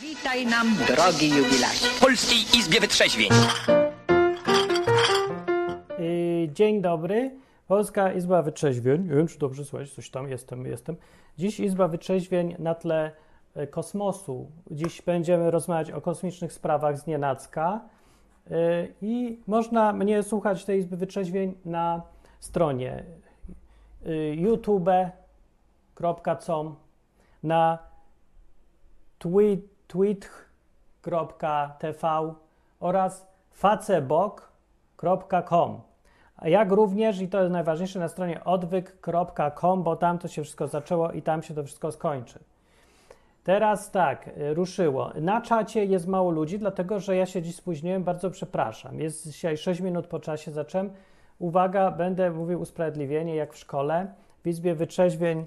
Witaj nam, drogi jubilacie. w Polskiej Izbie Wytrzeźwień. Yy, Dzień dobry. Polska Izba Wytrzeźwień. Nie wiem, czy dobrze słychać, coś tam jestem, jestem. Dziś Izba Wytrzeźwień na tle e, kosmosu. Dziś będziemy rozmawiać o kosmicznych sprawach z nienacka. Yy, I można mnie słuchać tej Izby Wytrzeźwień na stronie youtube.com, na tweet, tweet.tv oraz facebook.com. Jak również, i to jest najważniejsze, na stronie odwyk.com, bo tam to się wszystko zaczęło i tam się to wszystko skończy. Teraz tak, y, ruszyło. Na czacie jest mało ludzi, dlatego że ja się dziś spóźniłem, bardzo przepraszam. Jest dzisiaj 6 minut po czasie, zacząłem. Uwaga, będę mówił usprawiedliwienie, jak w szkole. W Izbie Wytrzeźwień y,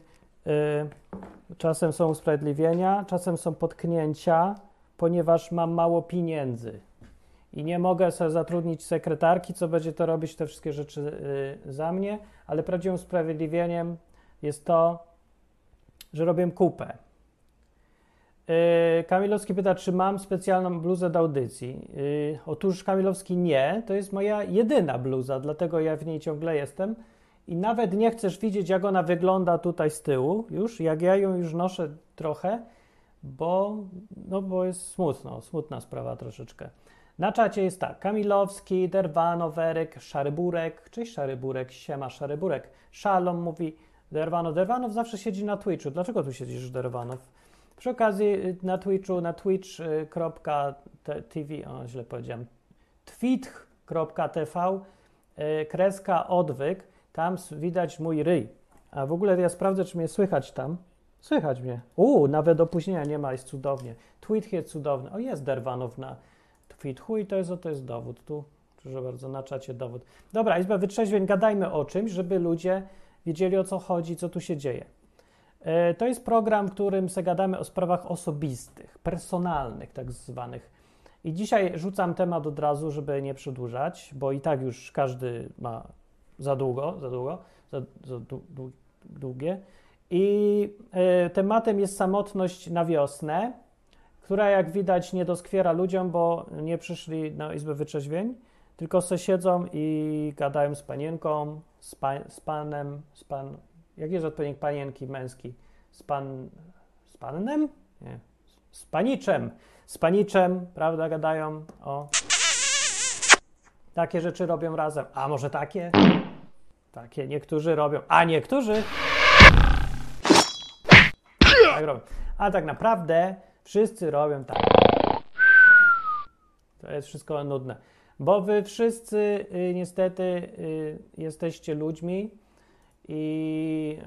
czasem są usprawiedliwienia, czasem są potknięcia, ponieważ mam mało pieniędzy i nie mogę sobie zatrudnić sekretarki, co będzie to robić te wszystkie rzeczy y, za mnie, ale prawdziwym usprawiedliwieniem jest to, że robię kupę. Y, Kamilowski pyta, czy mam specjalną bluzę do audycji. Y, otóż Kamilowski nie, to jest moja jedyna bluza, dlatego ja w niej ciągle jestem. I nawet nie chcesz widzieć, jak ona wygląda tutaj z tyłu, już, jak ja ją już noszę trochę, bo, no, bo jest smutno, smutna sprawa troszeczkę. Na czacie jest tak, Kamilowski, Derwano, Werek, Szaryburek, cześć Szaryburek, siema Szaryburek, Szalom mówi, Derwano, Derwanow zawsze siedzi na Twitchu, dlaczego tu siedzisz Derwanow? Przy okazji y, na Twitchu, na twitch.tv, o źle powiedziałem, twitch.tv, y, kreska odwyk, tam widać mój ryj. A w ogóle ja sprawdzę, czy mnie słychać tam. Słychać mnie. U, nawet opóźnienia nie ma, jest cudownie. Tweet jest cudowny. O, jest Derwanow na Twitchu i to jest, to jest dowód. Tu, proszę bardzo, na czacie dowód. Dobra, Izba Wytrzeźwień, gadajmy o czymś, żeby ludzie wiedzieli, o co chodzi, co tu się dzieje. E, To jest program, w którym se gadamy o sprawach osobistych, personalnych, tak zwanych. I dzisiaj rzucam temat od razu, żeby nie przedłużać, bo i tak już każdy ma za długo, za długo, za, za dłu- dłu- długie. I e, tematem jest samotność na wiosnę, która jak widać nie doskwiera ludziom, bo nie przyszli na Izbę Wytrzeźwień, tylko se siedzą i gadają z panienką, z, pa, z panem, z pan, jak jest odpowiednik panienki męski? Z pan, z panem? Nie, z paniczem, z paniczem, prawda, gadają o... Takie rzeczy robią razem. A może takie? Takie niektórzy robią, a niektórzy tak robią. A tak naprawdę wszyscy robią tak. To jest wszystko nudne. Bo wy wszyscy y, niestety y, jesteście ludźmi i,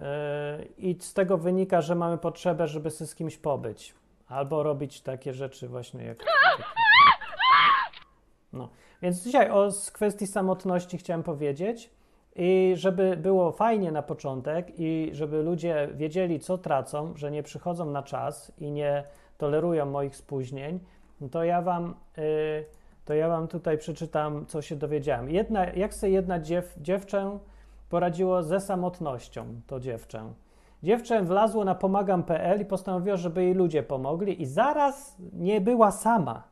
y, i z tego wynika, że mamy potrzebę, żeby się z kimś pobyć. Albo robić takie rzeczy właśnie jak... No. Więc dzisiaj o kwestii samotności chciałem powiedzieć. I żeby było fajnie na początek i żeby ludzie wiedzieli, co tracą, że nie przychodzą na czas i nie tolerują moich spóźnień, to ja wam, y, to ja wam tutaj przeczytam, co się dowiedziałem. Jedna, jak sobie jedna dziew, dziewczę poradziło ze samotnością, to dziewczę. Dziewczę wlazło na pomagam.pl i postanowiło, żeby jej ludzie pomogli i zaraz nie była sama.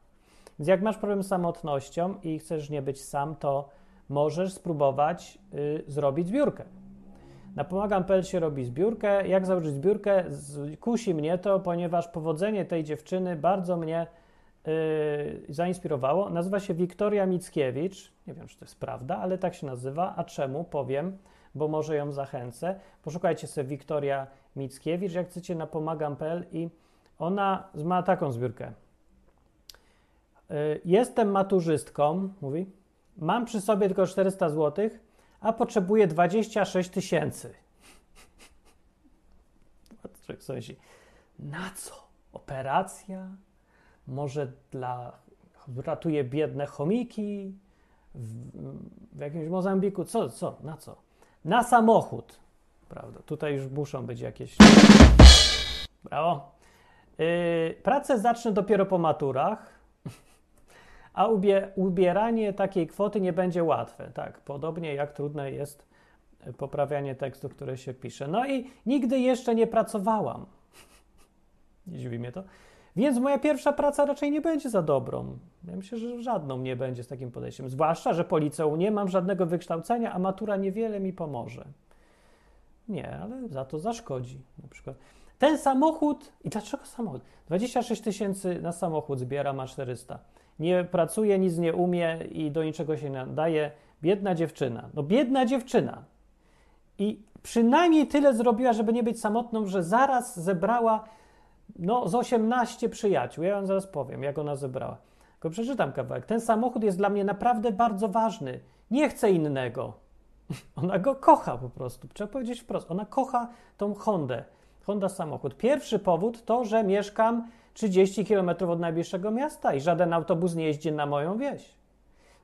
Więc jak masz problem z samotnością i chcesz nie być sam, to możesz spróbować y, zrobić zbiórkę. Na pomagam.pl się robi zbiórkę. Jak założyć zbiórkę? Kusi mnie to, ponieważ powodzenie tej dziewczyny bardzo mnie y, zainspirowało. Nazywa się Wiktoria Mickiewicz. Nie wiem, czy to jest prawda, ale tak się nazywa. A czemu? Powiem, bo może ją zachęcę. Poszukajcie sobie Wiktoria Mickiewicz, jak chcecie, na pomagam.pl i ona ma taką zbiórkę. Y, Jestem maturzystką, mówi. Mam przy sobie tylko 400 zł, a potrzebuję 26 tysięcy. Sobie myśli, na co? Operacja? Może dla... ratuje biedne chomiki w, w jakimś Mozambiku? Co, co, na co? Na samochód. Prawda, tutaj już muszą być jakieś... Brawo. Yy, pracę zacznę dopiero po maturach, a ubie, ubieranie takiej kwoty nie będzie łatwe. Tak, podobnie jak trudne jest poprawianie tekstu, które się pisze. No i nigdy jeszcze nie pracowałam. Nie dziwi mnie to. Więc moja pierwsza praca raczej nie będzie za dobrą. Ja myślę, że żadną nie będzie z takim podejściem. Zwłaszcza, że po liceum nie mam żadnego wykształcenia, a matura niewiele mi pomoże. Nie, ale za to zaszkodzi. Na przykład ten samochód, i dlaczego samochód? 26 tysięcy na samochód zbiera, ma 400. Nie pracuje, nic nie umie i do niczego się nie nadaje. Biedna dziewczyna. No biedna dziewczyna. I przynajmniej tyle zrobiła, żeby nie być samotną, że zaraz zebrała no, z 18 przyjaciół. Ja wam zaraz powiem, jak ona zebrała. Tylko przeczytam kawałek. Ten samochód jest dla mnie naprawdę bardzo ważny. Nie chcę innego. Ona go kocha po prostu. Trzeba powiedzieć wprost. Ona kocha tą Hondę. Honda samochód. Pierwszy powód to, że mieszkam 30 km od najbliższego miasta i żaden autobus nie jeździ na moją wieś.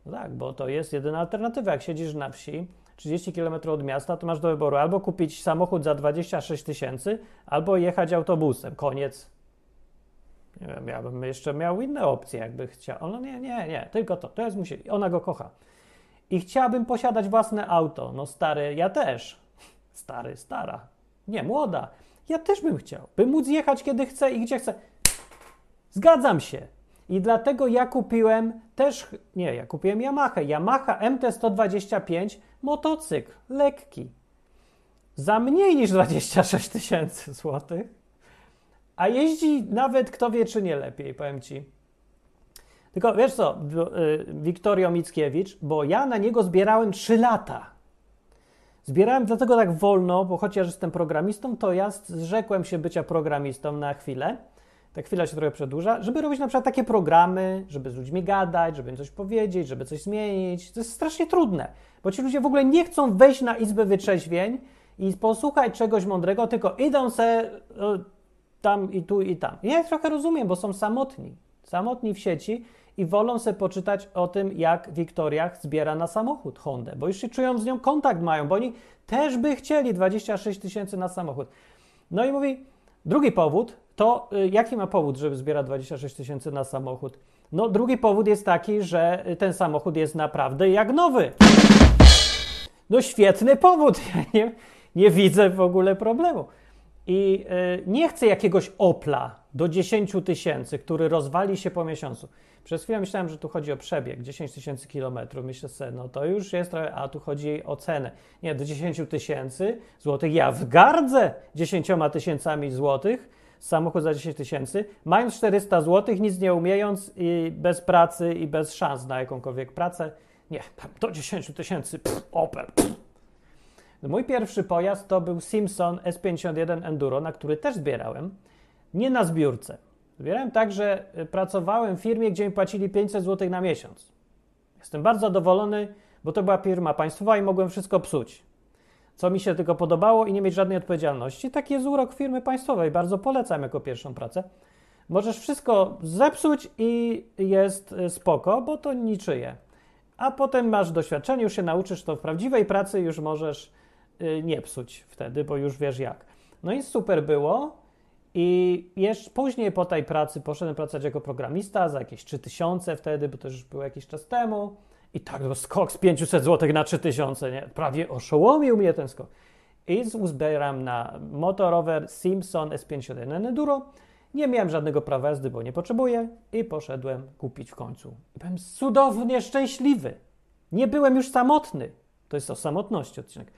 No tak, bo to jest jedyna alternatywa. Jak siedzisz na wsi, 30 km od miasta, to masz do wyboru albo kupić samochód za 26 tysięcy, albo jechać autobusem. Koniec. Nie wiem, ja bym jeszcze miał inne opcje, jakby chciał. No nie, nie, nie, tylko to. To jest musieli. Ona go kocha. I chciałabym posiadać własne auto. No stary, ja też. Stary, stara. Nie, młoda. Ja też bym chciał. By móc jechać kiedy chcę i gdzie chcę. Zgadzam się. I dlatego ja kupiłem też, nie, ja kupiłem Yamaha. Yamaha MT-125, motocykl, lekki. Za mniej niż 26 tysięcy złotych. A jeździ nawet kto wie, czy nie lepiej, powiem ci. Tylko wiesz co, Wiktorio Mickiewicz, bo ja na niego zbierałem 3 lata. Zbierałem dlatego tak wolno, bo chociaż jestem programistą, to ja zrzekłem się bycia programistą na chwilę ta chwila się trochę przedłuża, żeby robić na przykład takie programy, żeby z ludźmi gadać, żeby im coś powiedzieć, żeby coś zmienić. To jest strasznie trudne, bo ci ludzie w ogóle nie chcą wejść na izbę wytrzeźwień i posłuchać czegoś mądrego, tylko idą se tam i tu i tam. Ja trochę rozumiem, bo są samotni. Samotni w sieci i wolą se poczytać o tym, jak Wiktoria zbiera na samochód Hondę, bo już się czują z nią kontakt mają, bo oni też by chcieli 26 tysięcy na samochód. No i mówi, drugi powód, to y, jaki ma powód, żeby zbierać 26 tysięcy na samochód? No, drugi powód jest taki, że ten samochód jest naprawdę jak nowy. No, świetny powód. Ja nie, nie widzę w ogóle problemu. I y, nie chcę jakiegoś Opla do 10 tysięcy, który rozwali się po miesiącu. Przez chwilę myślałem, że tu chodzi o przebieg 10 tysięcy kilometrów. Myślę sobie, no to już jest trochę, a tu chodzi o cenę. Nie, do 10 tysięcy złotych ja w gardzę 10 tysięcami złotych samochód za 10 tysięcy, mając 400 zł, nic nie umiejąc i bez pracy i bez szans na jakąkolwiek pracę. Nie, do 10 tysięcy, Opel. No, mój pierwszy pojazd to był Simpson S51 Enduro, na który też zbierałem. Nie na zbiórce. Zbierałem tak, że y, pracowałem w firmie, gdzie mi płacili 500 zł na miesiąc. Jestem bardzo zadowolony, bo to była firma państwowa i mogłem wszystko psuć co mi się tylko podobało i nie mieć żadnej odpowiedzialności. Taki jest urok firmy państwowej, bardzo polecam jako pierwszą pracę. Możesz wszystko zepsuć i jest y, spoko, bo to niczyje. A potem masz doświadczenie, już się nauczysz to w prawdziwej pracy, już możesz y, nie psuć wtedy, bo już wiesz jak. No i super było. I jeszcze później po tej pracy poszedłem pracować jako programista za jakieś 3000 wtedy, bo to już było jakiś czas temu. I tak to skok z 500 zł na 3000, nie? Prawie oszołomił mnie ten skok. I uzbieram na motorower Simpson S51 Enduro. Nie miałem żadnego prawa jazdy, bo nie potrzebuję i poszedłem kupić w końcu. Byłem cudownie szczęśliwy. Nie byłem już samotny. To jest o samotności odcinek.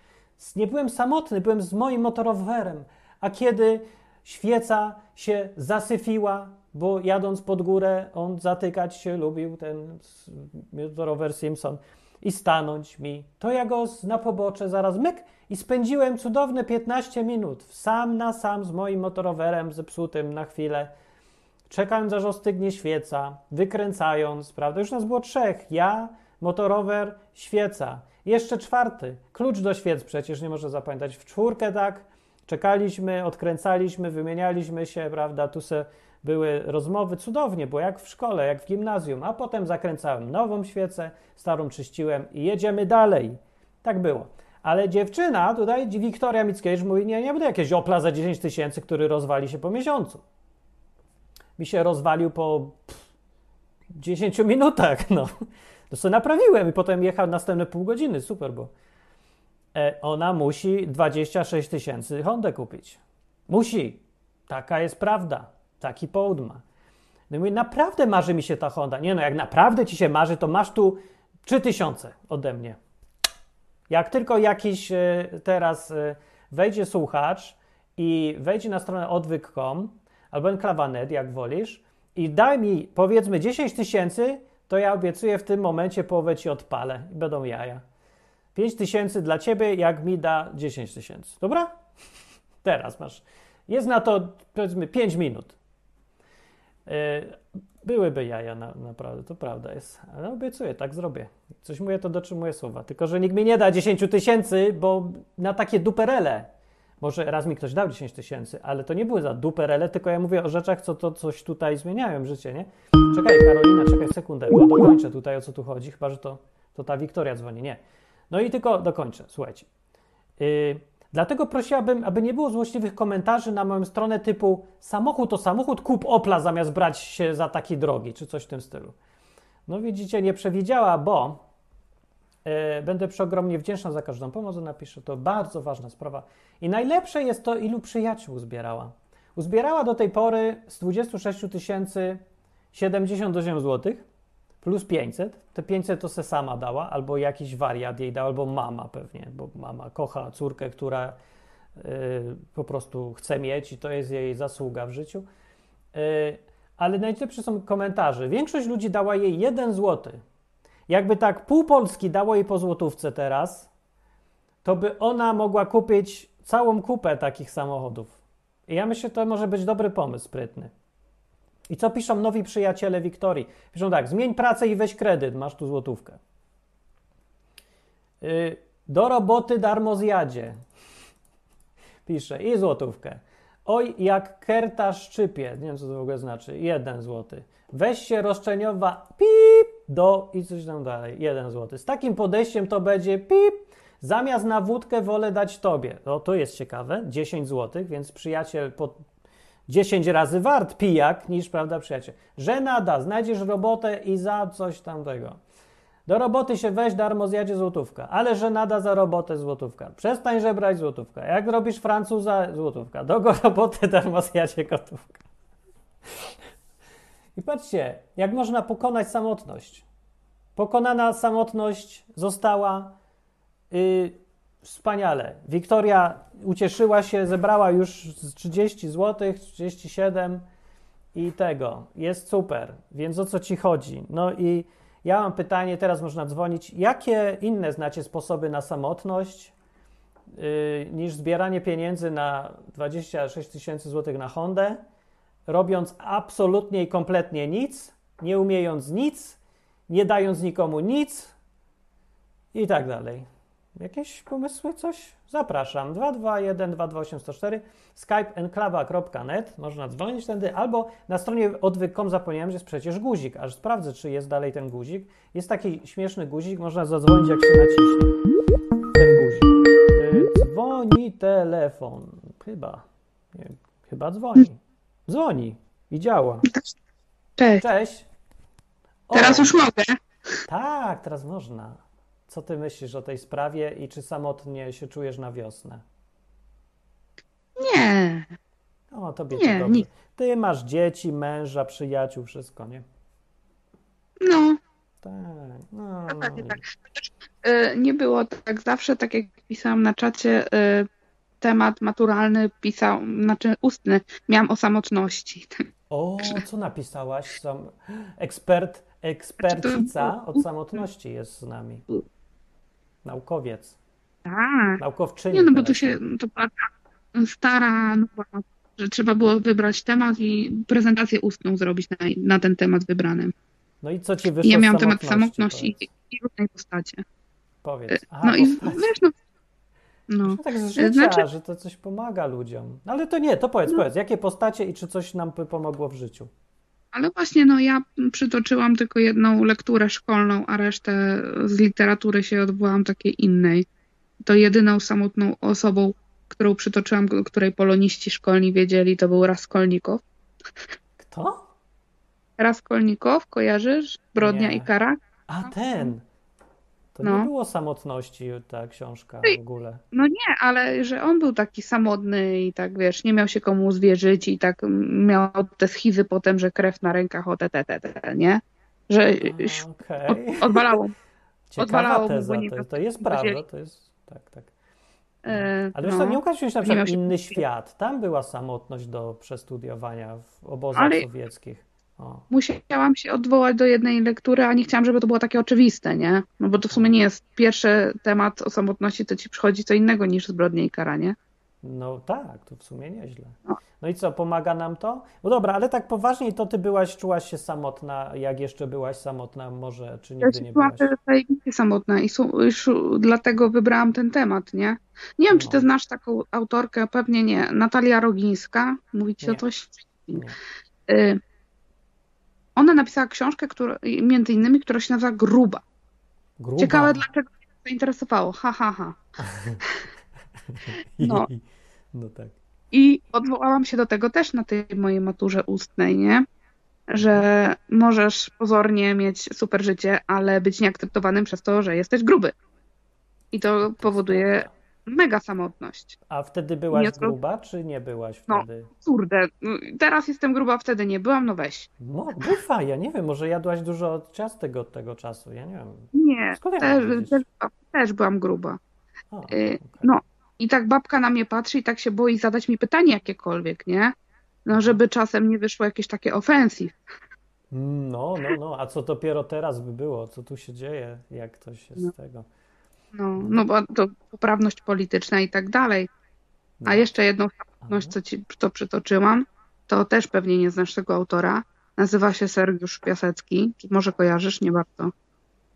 Nie byłem samotny, byłem z moim motorowerem. A kiedy świeca się zasyfiła, bo jadąc pod górę, on zatykać się lubił, ten rower Simpson, i stanąć mi. To ja go na pobocze zaraz myk i spędziłem cudowne 15 minut sam na sam z moim motorowerem zepsutym na chwilę, czekając aż ostygnie świeca, wykręcając, prawda? Już nas było trzech. Ja, motorower, świeca. Jeszcze czwarty. Klucz do świec przecież nie może zapamiętać. W czwórkę tak, czekaliśmy, odkręcaliśmy, wymienialiśmy się, prawda? Tu se były rozmowy cudownie, bo jak w szkole, jak w gimnazjum, a potem zakręcałem nową świecę, starą czyściłem i jedziemy dalej. Tak było. Ale dziewczyna, tutaj Wiktoria Mickiewicz mówi, nie, nie będę jakieś Opla za 10 tysięcy, który rozwali się po miesiącu. Mi się rozwalił po pff, 10 minutach, no. To sobie naprawiłem i potem jechał następne pół godziny, super, bo e, ona musi 26 tysięcy Hondę kupić. Musi. Taka jest prawda. Taki połód ma. No i mówię, naprawdę marzy mi się ta Honda. Nie no, jak naprawdę ci się marzy, to masz tu 3000 ode mnie. Jak tylko jakiś e, teraz e, wejdzie słuchacz i wejdzie na stronę odwyk.com albo enklawa.net, jak wolisz, i daj mi powiedzmy 10 tysięcy, to ja obiecuję w tym momencie połowę ci odpalę i będą jaja. 5 tysięcy dla ciebie, jak mi da 10 tysięcy. Dobra? Teraz masz. Jest na to powiedzmy 5 minut. Yy, byłyby jaja, na, naprawdę, to prawda jest. Ale obiecuję, tak zrobię. Coś mówię, to dotrzymuję słowa. Tylko, że nikt mi nie da 10 tysięcy, bo na takie duperele. Może raz mi ktoś dał 10 tysięcy, ale to nie były za duperele, tylko ja mówię o rzeczach, co to coś tutaj zmieniają życie, nie? Czekaj, Karolina, czekaj sekundę, bo dokończę tutaj, o co tu chodzi, chyba, że to, to ta Wiktoria dzwoni. Nie. No i tylko dokończę, słuchajcie. Yy, dlatego prosiłabym, aby nie było złośliwych komentarzy na moją stronę typu samochód to samochód, kup Opla zamiast brać się za taki drogi, czy coś w tym stylu. No widzicie, nie przewidziała, bo yy, będę przeogromnie wdzięczna za każdą pomoc, napiszę, to bardzo ważna sprawa. I najlepsze jest to, ilu przyjaciół uzbierała. Uzbierała do tej pory z 26 tysięcy 78 zł plus 500. Te 500 to se sama dała, albo jakiś wariat jej dał, albo mama pewnie, bo mama kocha córkę, która y, po prostu chce mieć i to jest jej zasługa w życiu. Y, ale najlepsze są komentarze. Większość ludzi dała jej 1 zł. Jakby tak pół Polski dało jej po złotówce teraz, to by ona mogła kupić całą kupę takich samochodów. I ja myślę, że to może być dobry pomysł, sprytny. I co piszą nowi przyjaciele Wiktorii? Piszą tak, zmień pracę i weź kredyt, masz tu złotówkę. Yy, do roboty darmo zjadzie. Pisze i złotówkę. Oj, jak kerta szczypie. Nie wiem, co to w ogóle znaczy. Jeden złoty. Weź się roszczeniowa pip do i coś tam dalej. Jeden złoty. Z takim podejściem to będzie pip. Zamiast na wódkę wolę dać tobie. O, to jest ciekawe. 10 złotych, więc przyjaciel 10 razy wart pijak niż, prawda, przyjaciel. Że nada, znajdziesz robotę i za coś tamtego. Do roboty się weź, darmo zjadzie złotówka. Ale że nada za robotę złotówka. Przestań żebrać złotówka. Jak robisz Francuza, złotówka. Do go roboty darmo zjadzie gotówka. I patrzcie, jak można pokonać samotność. Pokonana samotność została yy, wspaniale. Wiktoria ucieszyła się, zebrała już 30 zł, 37 i tego. Jest super. Więc o co ci chodzi? No i ja mam pytanie, teraz można dzwonić. Jakie inne znacie sposoby na samotność yy, niż zbieranie pieniędzy na 26 tysięcy złotych na Hondę, robiąc absolutnie i kompletnie nic, nie umiejąc nic, nie dając nikomu nic i tak dalej. Jakieś pomysły, coś? Zapraszam. 221 228 104 skype enklawa.net. Można dzwonić wtedy, albo na stronie odwyk.com zapomniałem, że jest przecież guzik. Aż sprawdzę, czy jest dalej ten guzik. Jest taki śmieszny guzik, można zadzwonić, jak się naciśnie. Ten guzik. Y, dzwoni telefon. Chyba. Nie, chyba dzwoni. Dzwoni i działa. Cześć. Cześć. O, Teraz już mogę. Tak, teraz można. Co ty myślisz o tej sprawie i czy samotnie się czujesz na wiosnę? Nie. O, tobie Nie, to dobrze. Ty masz dzieci, męża, przyjaciół, wszystko, nie? No, Tak. No, dokładnie i- tak. Y, Nie było tak zawsze, tak jak pisałam na czacie, y, temat maturalny pisał, znaczy ustny, miałam o samotności. O, co napisałaś? Ekspert, ekspercica od samotności jest z nami. Naukowiec. Tak. Naukowczyni. Nie, no bo tu się, to stara, nowa, że trzeba było wybrać temat i prezentację ustną zrobić na, na ten temat wybrany. No i co ci I wyszło ja miałam temat samotności? Powiedz. i, i różnej postaci. Powiedz. Aha, No i postać. wiesz, no, no. No tak z życia, Znaczy- że to coś pomaga ludziom. No Ale to nie, to powiedz, No. powiedz, jakie postacie i czy coś nam pomogło w życiu? Ale właśnie, no ja przytoczyłam tylko jedną lekturę szkolną, a resztę z literatury się odwołam takiej innej. To jedyną samotną osobą, którą przytoczyłam, której poloniści szkolni wiedzieli, to był Raskolnikow. Kto? Raskolnikow, kojarzysz? Brodnia Nie. i kara? A ten. To No. nie było samotności ta książka w ogóle. No nie, ale że on był taki samotny i tak wiesz, nie miał się komu zwierzyć i tak miał te schizy potem, że krew na rękach, o te, te, te, te nie? Że A, od, Okej. odwalało. Ciekawa odwalało mu, teza, bo nie to, to jest prawda, to jest, tak, tak. E, Ale wiesz no. nie ukazuje się na przykład się inny świat. Tam była samotność do przestudiowania w obozach Ale- sowieckich. Musiałam się odwołać do jednej lektury, a nie chciałam, żeby to było takie oczywiste, nie? No bo to w sumie nie jest pierwszy temat o samotności, to ci przychodzi co innego niż zbrodnie i karanie. No tak, to w sumie nieźle. No. No i co, pomaga nam to? No dobra, ale tak poważniej, to ty byłaś, czułaś się samotna, jak jeszcze byłaś samotna, może, czy Ja nigdy się nie byłaś? wtedy zajebiście samotna i su- już dlatego wybrałam ten temat, nie? Nie wiem, czy ty No. znasz taką autorkę, pewnie nie. Natalia Rogińska, mówić o Nie. coś? Nie. Y, Ona napisała książkę, która, między innymi, która się nazywa Gruba. Gruba. Ciekawe, dlaczego mnie to zainteresowało. Ha, ha, ha. no. no tak. I odwołałam się do tego też na tej mojej maturze ustnej, nie? Że możesz pozornie mieć super życie, ale być nieakceptowanym przez to, że jesteś gruby. I to powoduje mega samotność. A wtedy byłaś Nie, gruba, czy nie byłaś No. wtedy? Kurde, teraz jestem gruba, wtedy nie byłam, no weź. No, bywa, ja nie wiem, może jadłaś dużo ciastek od tego czasu, ja nie wiem. Nie, Skąd też, też, też byłam gruba. A, Y, okej. No, i tak babka na mnie patrzy i tak się boi zadać mi pytanie jakiekolwiek, nie? No, żeby czasem nie wyszło jakieś takie ofensyw. No, no, no, a co dopiero teraz by było? Co tu się dzieje? Jak to się z No. tego? No, no bo to poprawność polityczna i tak dalej. No. A jeszcze jedną Aha. co ci to przytoczyłam, to też pewnie nie znasz tego autora. Nazywa się Sergiusz Piasecki. Czy może kojarzysz? Nie bardzo.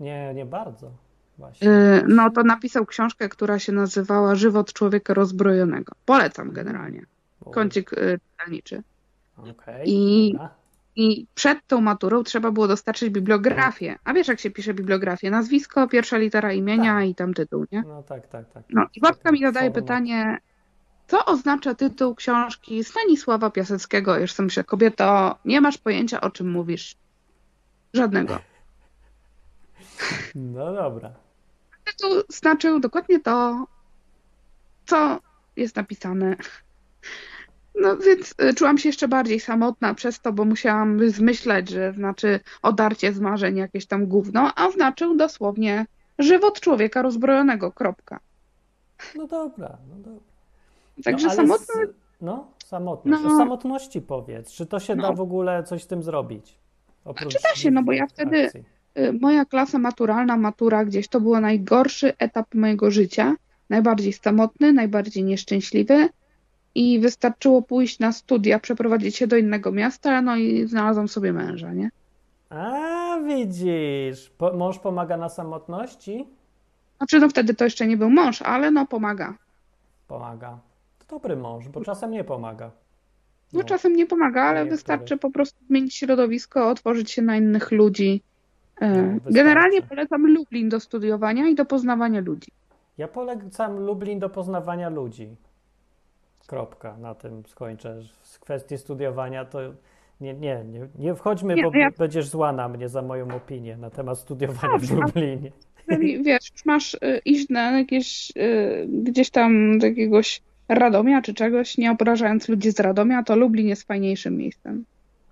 Nie, nie bardzo. Właśnie. Yy, No to napisał książkę, która się nazywała Żywot człowieka rozbrojonego. Polecam generalnie. Kącik yy, czytelniczy. Okej, I- dobra. I przed tą maturą trzeba było dostarczyć bibliografię. A wiesz, jak się pisze bibliografię? Nazwisko, pierwsza litera imienia Tak. i tam tytuł, nie? No tak, tak, tak. No i babka mi zadaje Format. pytanie, co oznacza tytuł książki Stanisława Piaseckiego? Już sobie myślę, kobieto, nie masz pojęcia, o czym mówisz. Żadnego. No dobra. Tytuł znaczył dokładnie to, co jest napisane. No więc y, czułam się jeszcze bardziej samotna przez to, bo musiałam zmyślać, że znaczy odarcie z marzeń jakieś tam gówno, a znaczył dosłownie żywot człowieka rozbrojonego, kropka. No dobra, no dobra. Także no, samotna Z, no, samotność. No. O samotności powiedz. Czy to się No. da w ogóle coś z tym zrobić? Oprócz Znaczy da się, no bo ja wtedy- akcji. Y, Moja klasa maturalna, matura gdzieś, to był najgorszy etap mojego życia. Najbardziej samotny, najbardziej nieszczęśliwy. I wystarczyło pójść na studia, przeprowadzić się do innego miasta, no i znalazłam sobie męża, nie? A, widzisz. Po, mąż pomaga na samotności? Znaczy, no wtedy to jeszcze nie był mąż, ale no pomaga. Pomaga. To dobry mąż, bo czasem nie pomaga. No czasem nie pomaga, ale wystarczy po prostu zmienić środowisko, otworzyć się na innych ludzi. E, No, wystarczy. Generalnie polecam Lublin do studiowania i do poznawania ludzi. Ja polecam Lublin do poznawania ludzi. Kropka. Na tym skończę. Z kwestii studiowania to nie, nie, nie, nie wchodźmy, Nie, bo no ja- będziesz zła na mnie za moją opinię na temat studiowania w Dobrze, ale- Lublinie. Jeżeli wiesz, już masz y, iść na jakieś y, gdzieś tam do jakiegoś Radomia czy czegoś, nie obrażając ludzi z Radomia, to Lublin jest fajniejszym miejscem.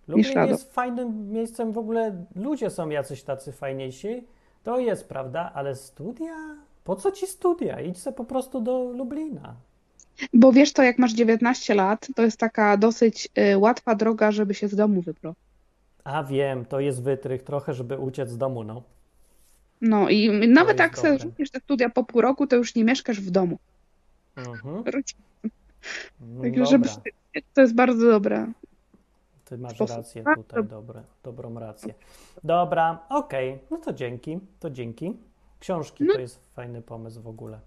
Lublin jest fajnym miejscem, w ogóle ludzie są jacyś tacy fajniejsi. To jest prawda, ale studia? Po co ci studia? Idź se po prostu do Lublina. Bo wiesz to, jak masz 19 lat, to jest taka dosyć y, łatwa droga, żeby się z domu wybrać. A wiem, to jest wytrych trochę, żeby uciec z domu, no. No i nawet jak sobie rzucisz te studia po pół roku, to już nie mieszkasz w domu. Mhm. No Także żeby, to jest bardzo dobre. ty masz sposób. rację tutaj, dobre, dobrą rację. Dobra, okej, no to dzięki, to dzięki. Książki No. to jest fajny pomysł w ogóle.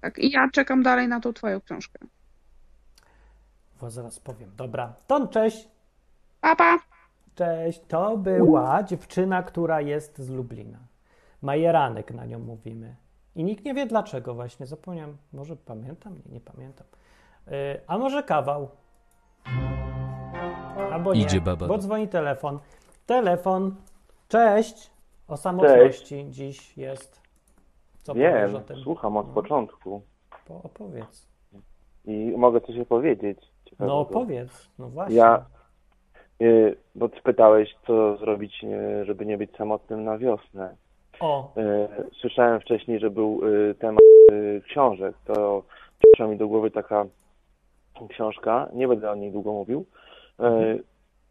Tak, i ja czekam dalej na tą twoją książkę. Bo zaraz powiem. Dobra, to cześć. Papa! Cześć, to była dziewczyna, która jest z Lublina. Majeranek na nią mówimy. I nikt nie wie dlaczego właśnie, zapomniałem, może pamiętam, nie, nie pamiętam. Yy, a może kawał? Albo nie, Idzie baba. bo dzwoni telefon. Telefon, cześć, o samotności dziś jest. Co Wiem, tym? słucham od No. początku Po, opowiedz. i mogę coś opowiedzieć. No ciekawego. opowiedz, no właśnie. Ja, y, bo ty pytałeś, co zrobić, y, żeby nie być samotnym na wiosnę. O, Y, Słyszałem wcześniej, że był temat książek. To przyszła mi do głowy taka książka, nie będę o niej długo mówił. Y,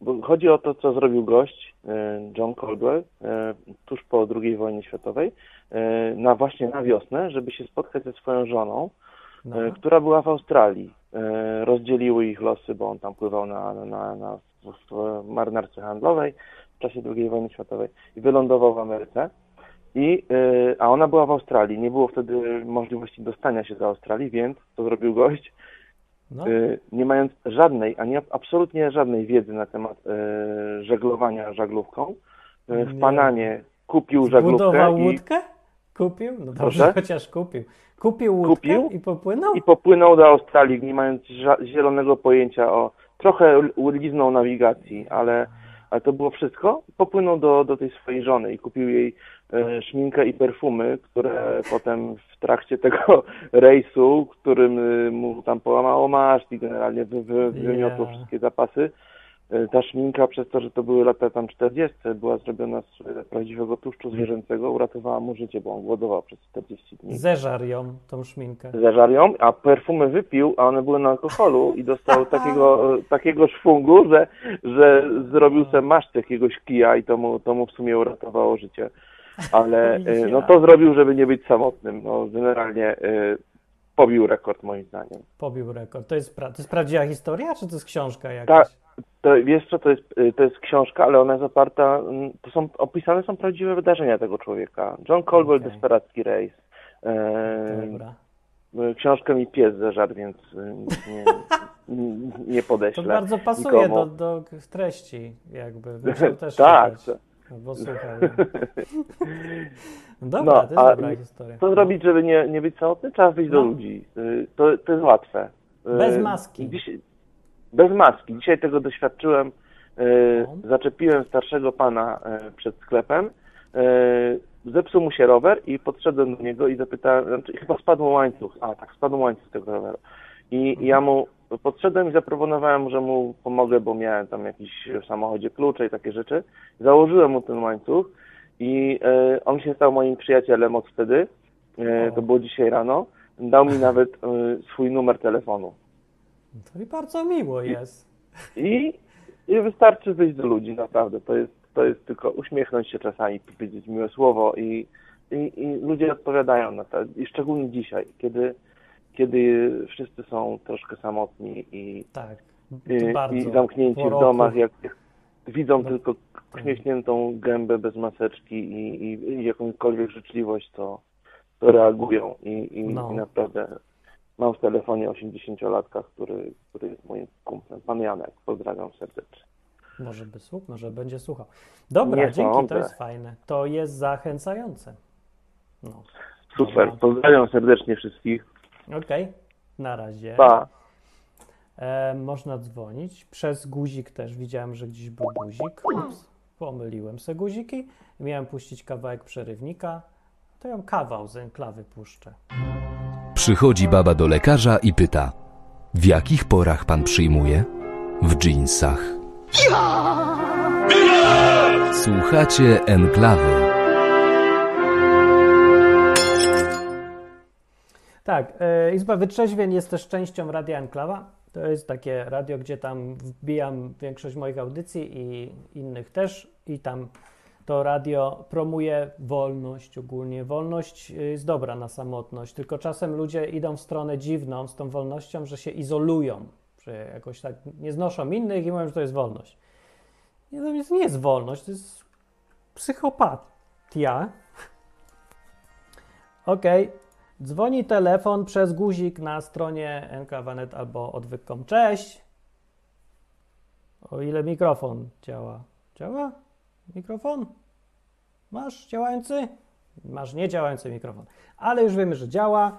Bo chodzi o to, co zrobił gość John Caldwell y, tuż po II wojnie światowej, y, na właśnie na wiosnę, żeby się spotkać ze swoją żoną, no. e, która była w Australii. E, Rozdzieliły ich losy, bo on tam pływał na, na, na w, marynarce handlowej w czasie II wojny światowej i wylądował w Ameryce. I, e, a ona była w Australii. Nie było wtedy możliwości dostania się do Australii, więc co zrobił gość? No. E, Nie mając żadnej, ani absolutnie żadnej wiedzy na temat e, żeglowania żaglówką, e, w Nie. Pananie kupił żaglówkę Zbudował i, łódkę? Kupił? No dobrze, chociaż kupił. Kupił łódkę Kupił? i popłynął? i popłynął do Australii, nie mając zielonego pojęcia o. Trochę liznął nawigacji, ale, ale to było wszystko. Popłynął do, do tej swojej żony i kupił jej e, szminkę i perfumy, które potem w trakcie tego rejsu, którym e, mu tam połamało maszt i generalnie wy, wy, wymiotło Yeah. wszystkie zapasy, ta szminka przez to, że to były lata tam 40, była zrobiona z e, prawdziwego tłuszczu zwierzęcego, uratowała mu życie, bo on głodował przez 40 dni Zeżar ją, tą szminkę. zażarł ją, a perfumy wypił, a one były na alkoholu i dostał takiego, e, takiego szwungu, że, że zrobił sobie maszt jakiegoś kija i to mu, to mu w sumie uratowało życie. Ale e, no to zrobił, żeby nie być samotnym. No generalnie e, pobił rekord moim zdaniem. Pobił rekord. To jest, pra... to jest prawdziwa historia, czy to jest książka jakaś? Tak. To, wiesz co, to jest, e, to jest książka, ale ona jest oparta, mm, to są, opisane są prawdziwe wydarzenia tego człowieka. John Colwell, Okej. Desperacki Race. E, Dobra. Książkę mi pies zeżarł, więc y, nie, nie, nie To podeślę. bardzo pasuje nikomu. do, do treści, jakby. Też tak. czytać, Bo słuchaj. No dobra, No, to jest dobra historia. Co zrobić, żeby nie, nie być samotny? Trzeba wyjść do No. ludzi. Y, To, to jest łatwe. Y, Bez maski. Dziś, bez maski. Dzisiaj tego doświadczyłem. Y, No. Zaczepiłem starszego pana y, przed sklepem. Y, Zepsuł mu się rower i podszedłem do niego i zapytałem, znaczy, chyba spadł łańcuch. A tak, spadł łańcuch tego roweru. I Mhm. ja mu podszedłem i zaproponowałem, że mu pomogę, bo miałem tam jakiś w samochodzie klucze i takie rzeczy. Założyłem mu ten łańcuch i e, on się stał moim przyjacielem od wtedy. E, to było dzisiaj rano. Dał mi nawet e, swój numer telefonu. To i bardzo miło jest. I, I wystarczy wyjść do ludzi, naprawdę. To jest, to jest tylko uśmiechnąć się czasami, powiedzieć miłe słowo i, i, i ludzie odpowiadają na to. I szczególnie dzisiaj, kiedy, kiedy wszyscy są troszkę samotni i, Tak. i, zamknięci w domach, jak widzą No. tylko uśmiechniętą gębę bez maseczki i, i, i jakąkolwiek życzliwość, to, to reagują. I, i, No. i naprawdę mam w telefonie 80-latka, który, który jest moim kumplem. Pan Janek, pozdrawiam serdecznie. Może by słuch, może będzie słuchał. Dobra, Nie dzięki, to jest fajne. To jest zachęcające. No. Super, Dobra. pozdrawiam serdecznie wszystkich. Okej, na razie. Pa. E, można dzwonić. Przez guzik też widziałem, że gdzieś był guzik. Ups, pomyliłem se guziki. Miałem puścić kawałek przerywnika. To ją kawał z enklawy puszczę. Przychodzi baba do lekarza i pyta: W jakich porach pan przyjmuje? W dżinsach. Słuchacie enklawy. Tak, e, Izba Wytrzeźwień jest też częścią Radia Enklawa. To jest takie radio, gdzie tam wbijam większość moich audycji i innych też. I tam to radio promuje wolność ogólnie. Wolność jest dobra na samotność, tylko czasem ludzie idą w stronę dziwną z tą wolnością, że się izolują, że jakoś tak nie znoszą innych i mówią, że to jest wolność. Nie, to jest- nie jest wolność, to jest psychopatia. Okej, dzwoni telefon przez guzik na stronie nkwanet albo odwyk.com. Cześć! O ile mikrofon działa? Działa? Mikrofon? Masz działający? Masz niedziałający mikrofon. Ale już wiemy, że działa.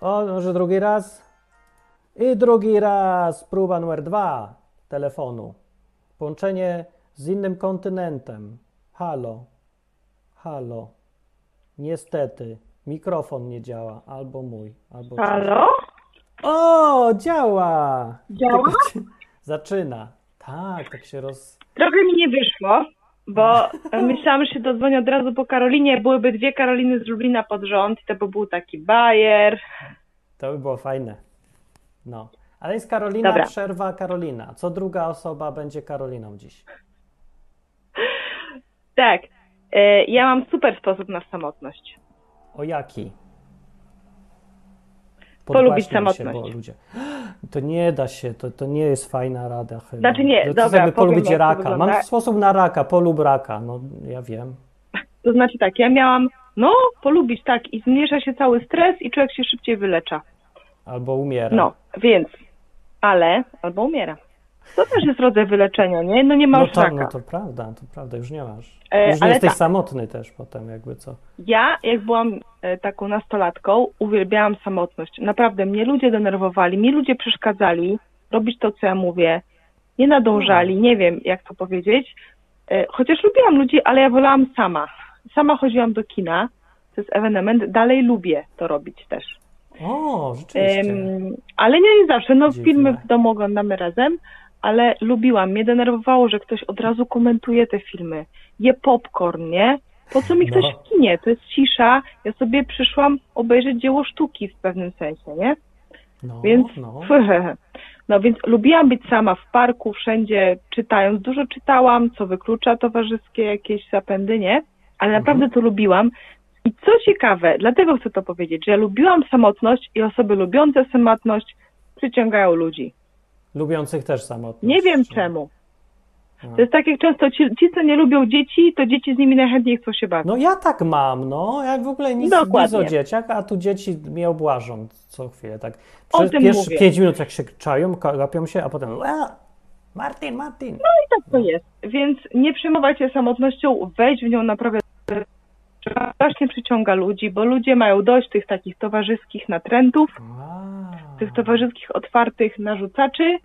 O, może drugi raz? I drugi raz. Próba numer dwa telefonu. Połączenie z innym kontynentem. Halo. Halo. Niestety, Mikrofon nie działa, albo mój, albo. Halo? O, działa! Działa? Tylko Zaczyna. Tak, tak się roz. Trochę mi nie wyszło, bo myślałam, że się dodzwonię od razu po Karolinie. Byłyby dwie Karoliny z Lublina pod rząd. To by był taki bajer. To by było fajne. No. Ale jest Karolina, Dobra. przerwa Karolina. Co druga osoba będzie Karoliną dziś? Tak. E, Ja mam super sposób na samotność. O jaki? Polubić Podgłaśniam Się, samotność. bo ludzie... To nie da się, to, to nie jest fajna rada chyba. Znaczy nie, to dobra, powiem, polubić raka. Mam sposób na raka, polub raka. No ja wiem. To znaczy tak, ja miałam, no, polubić, tak, i zmniejsza się cały stres i człowiek się szybciej wylecza. Albo umiera. No, więc, ale, albo umiera. To też jest rodzaj wyleczenia, nie? No nie ma no to, raka. no to prawda, to prawda, już nie masz. E, już nie ale jesteś samotny też potem, jakby co. Ja, jak byłam e, taką nastolatką, uwielbiałam samotność. Naprawdę, mnie ludzie denerwowali, mi ludzie przeszkadzali robić to, co ja mówię. Nie nadążali, nie wiem, jak to powiedzieć. E, Chociaż lubiłam ludzi, ale ja wolałam sama. Sama chodziłam do kina, to jest ewenement, dalej lubię to robić też. O, rzeczywiście. Em, ale nie, nie zawsze. No, Dziwne. filmy w domu oglądamy razem, ale lubiłam. Mnie denerwowało, że ktoś od razu komentuje te filmy. Je popcorn, nie? Po co mi ktoś No. w kinie? To jest cisza. Ja sobie przyszłam obejrzeć dzieło sztuki w pewnym sensie, nie? no, Więc, no. no więc lubiłam być sama w parku, wszędzie czytając. Dużo czytałam, co wyklucza towarzyskie jakieś zapędy, nie? Ale naprawdę to lubiłam. I co ciekawe, dlatego chcę to powiedzieć, że ja lubiłam samotność i osoby lubiące samotność przyciągają ludzi. Lubiących też samotność. Nie wiem Czy- czemu. A. To jest tak jak często ci, ci, co nie lubią dzieci, to dzieci z nimi najchętniej chcą się bawić. No ja tak mam, no. Ja w ogóle nic, nic o dzieciach, a tu dzieci mnie obłażą co chwilę, tak. Przez pierwsze pięć minut jak się czają, gapią się, a potem "A, Martin, Martin. tak to jest. Więc nie przejmować się samotnością, wejść w nią naprawdę strasznie przyciąga ludzi, bo ludzie mają dość tych takich towarzyskich natrętów, A. tych towarzyskich otwartych narzucaczy,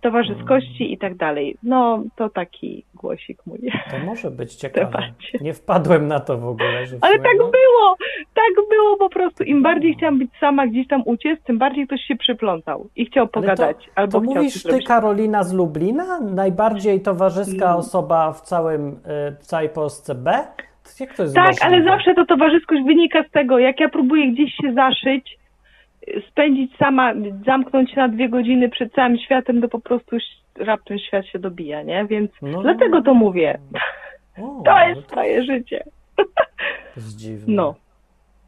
towarzyskości i tak dalej. No, to taki głosik mój. To może być ciekawe. Nie wpadłem na to w ogóle. Że w Ale tak no, było, tak było po prostu. Im bardziej chciałam być sama, gdzieś tam uciec, tym bardziej ktoś się przyplątał i chciał ale pogadać. to, albo to mówisz ty, zrobić. Karolina z Lublina? Najbardziej towarzyska Mm. osoba w całym, y, w całej Polsce B? Tak, ale zawsze to towarzyskość wynika z tego, jak ja próbuję gdzieś się zaszyć, spędzić sama, zamknąć się na dwie godziny przed całym światem, to po prostu raptem świat się dobija, nie? Więc No. dlatego to mówię. O, To no jest moje życie. To jest dziwne. No.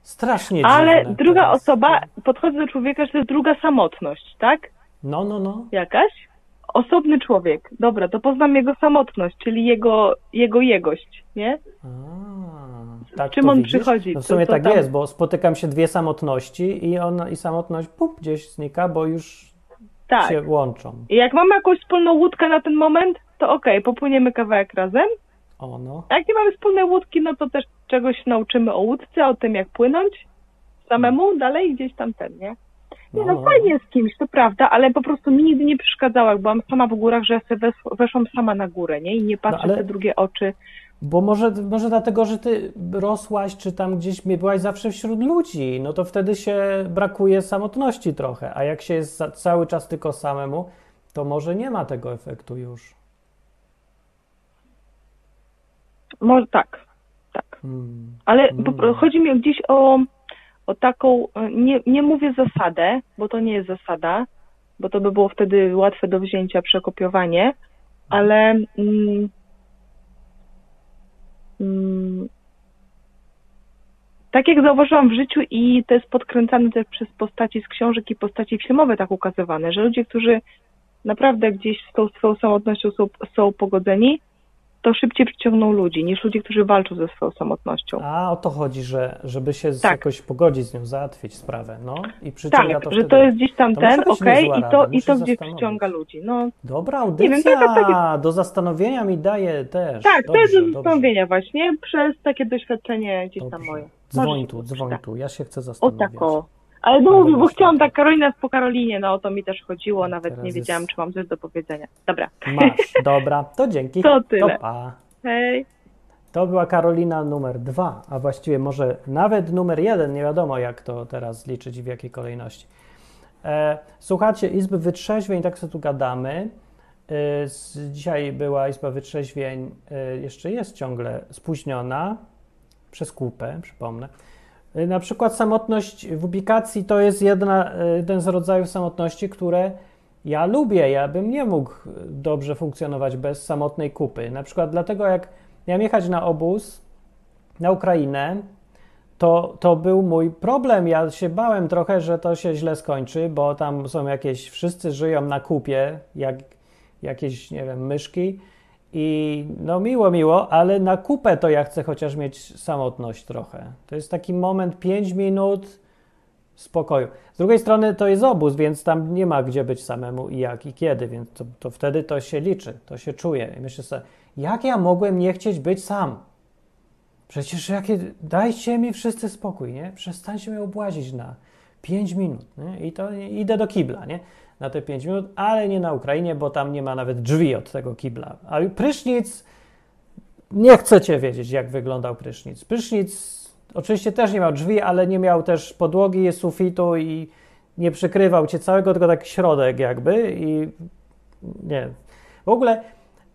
Strasznie Ale dziwne. druga to jest. osoba, podchodzę do człowieka, że to jest druga samotność, tak? No, no, no. Jakaś? Osobny człowiek. Dobra, to poznam jego samotność, czyli jego, jego jegość, nie? A, tak czym to on widzisz? przychodzi? No w sumie co tak tam- jest, bo spotykam się dwie samotności i ona i samotność pup, gdzieś znika, bo już Tak. się łączą. I jak mamy jakąś wspólną łódkę na ten moment, to okej, popłyniemy kawałek razem. O no. A jak nie mamy wspólnej łódki, no to też czegoś nauczymy o łódce, o tym jak płynąć samemu dalej gdzieś tam ten, nie? Nie, no, no. fajnie z kimś, to prawda, ale po prostu mi nigdy nie przeszkadzało, jak byłam sama w górach, że ja sobie wes- weszłam sama na górę, nie? I nie patrzę ale- w te drugie oczy. Bo może, może dlatego, że ty rosłaś, czy tam gdzieś byłaś zawsze wśród ludzi, no to wtedy się brakuje samotności trochę, a jak się jest cały czas tylko samemu, to może nie ma tego efektu już. Może tak, tak. Hmm. Ale Mm. po, chodzi mi gdzieś o, o taką, e, nie, nie mówię zasadę, bo to nie jest zasada, bo to by było wtedy łatwe do wzięcia, przekopiowanie, ale mm, tak jak zauważyłam w życiu i to jest podkręcane też przez postaci z książek i postaci filmowe tak ukazywane, że ludzie, którzy naprawdę gdzieś z tą swoją samotnością są, są pogodzeni, to szybciej przyciągną ludzi niż ludzie, którzy walczą ze swoją samotnością. A o to chodzi, że żeby się Tak. jakoś pogodzić z nią, załatwić sprawę, no i przyciąga Tak, to że wtedy. to jest gdzieś tam To ten, okej, niezła i to, i to gdzieś przyciąga ludzi. No, Dobra audycja, wiem, to jest takie- do zastanowienia mi daje też. tak, to dobrze, jest do dobrze. zastanowienia właśnie przez takie doświadczenie gdzieś tam Dobrze. moje. Dzwoń tu, dzwoń tu, ja się chcę zastanowić. o. Ale no mówię, bo chciałam tak Karolina po Karolinie, no o to mi też chodziło, nawet Teraz nie jest- wiedziałam, czy mam coś do powiedzenia. Dobra, Masz, dobra, to dzięki. To tyle. To pa. hej. To była Karolina numer dwa, a właściwie może nawet numer jeden, nie wiadomo jak to teraz liczyć i w jakiej kolejności. E, słuchacie Izby Wytrzeźwień, tak sobie tu gadamy. E, z, dzisiaj była Izba Wytrzeźwień, e, jeszcze jest ciągle spóźniona przez kupę, przypomnę. E, na przykład samotność w ubikacji to jest jedna, e, jeden z rodzajów samotności, które ja lubię. Ja bym nie mógł dobrze funkcjonować bez samotnej kupy. Na przykład dlatego, jak miałem jechać na obóz na Ukrainę, to, to był mój problem. Ja się bałem trochę, że to się źle skończy, bo tam są jakieś, wszyscy żyją na kupie, jak jakieś, nie wiem, myszki. I no miło, miło, ale na kupę to ja chcę chociaż mieć samotność trochę. To jest taki moment 5 minut spokoju. Z drugiej strony to jest obóz, więc tam nie ma gdzie być samemu i jak i kiedy, więc to, to wtedy to się liczy, to się czuje. I myślę sobie, jak ja mogłem nie chcieć być sam? Przecież jakie, dajcie mi wszyscy spokój, nie? Przestańcie mnie obłazić na 5 minut, nie? I to idę do kibla, nie? Na te 5 minut, ale nie na Ukrainie, bo tam nie ma nawet drzwi od tego kibla. A prysznic, nie chcecie wiedzieć, jak wyglądał prysznic. Prysznic oczywiście też nie miał drzwi, ale nie miał też podłogi, sufitu i nie przykrywał cię całego, tylko tak środek jakby i nie. W ogóle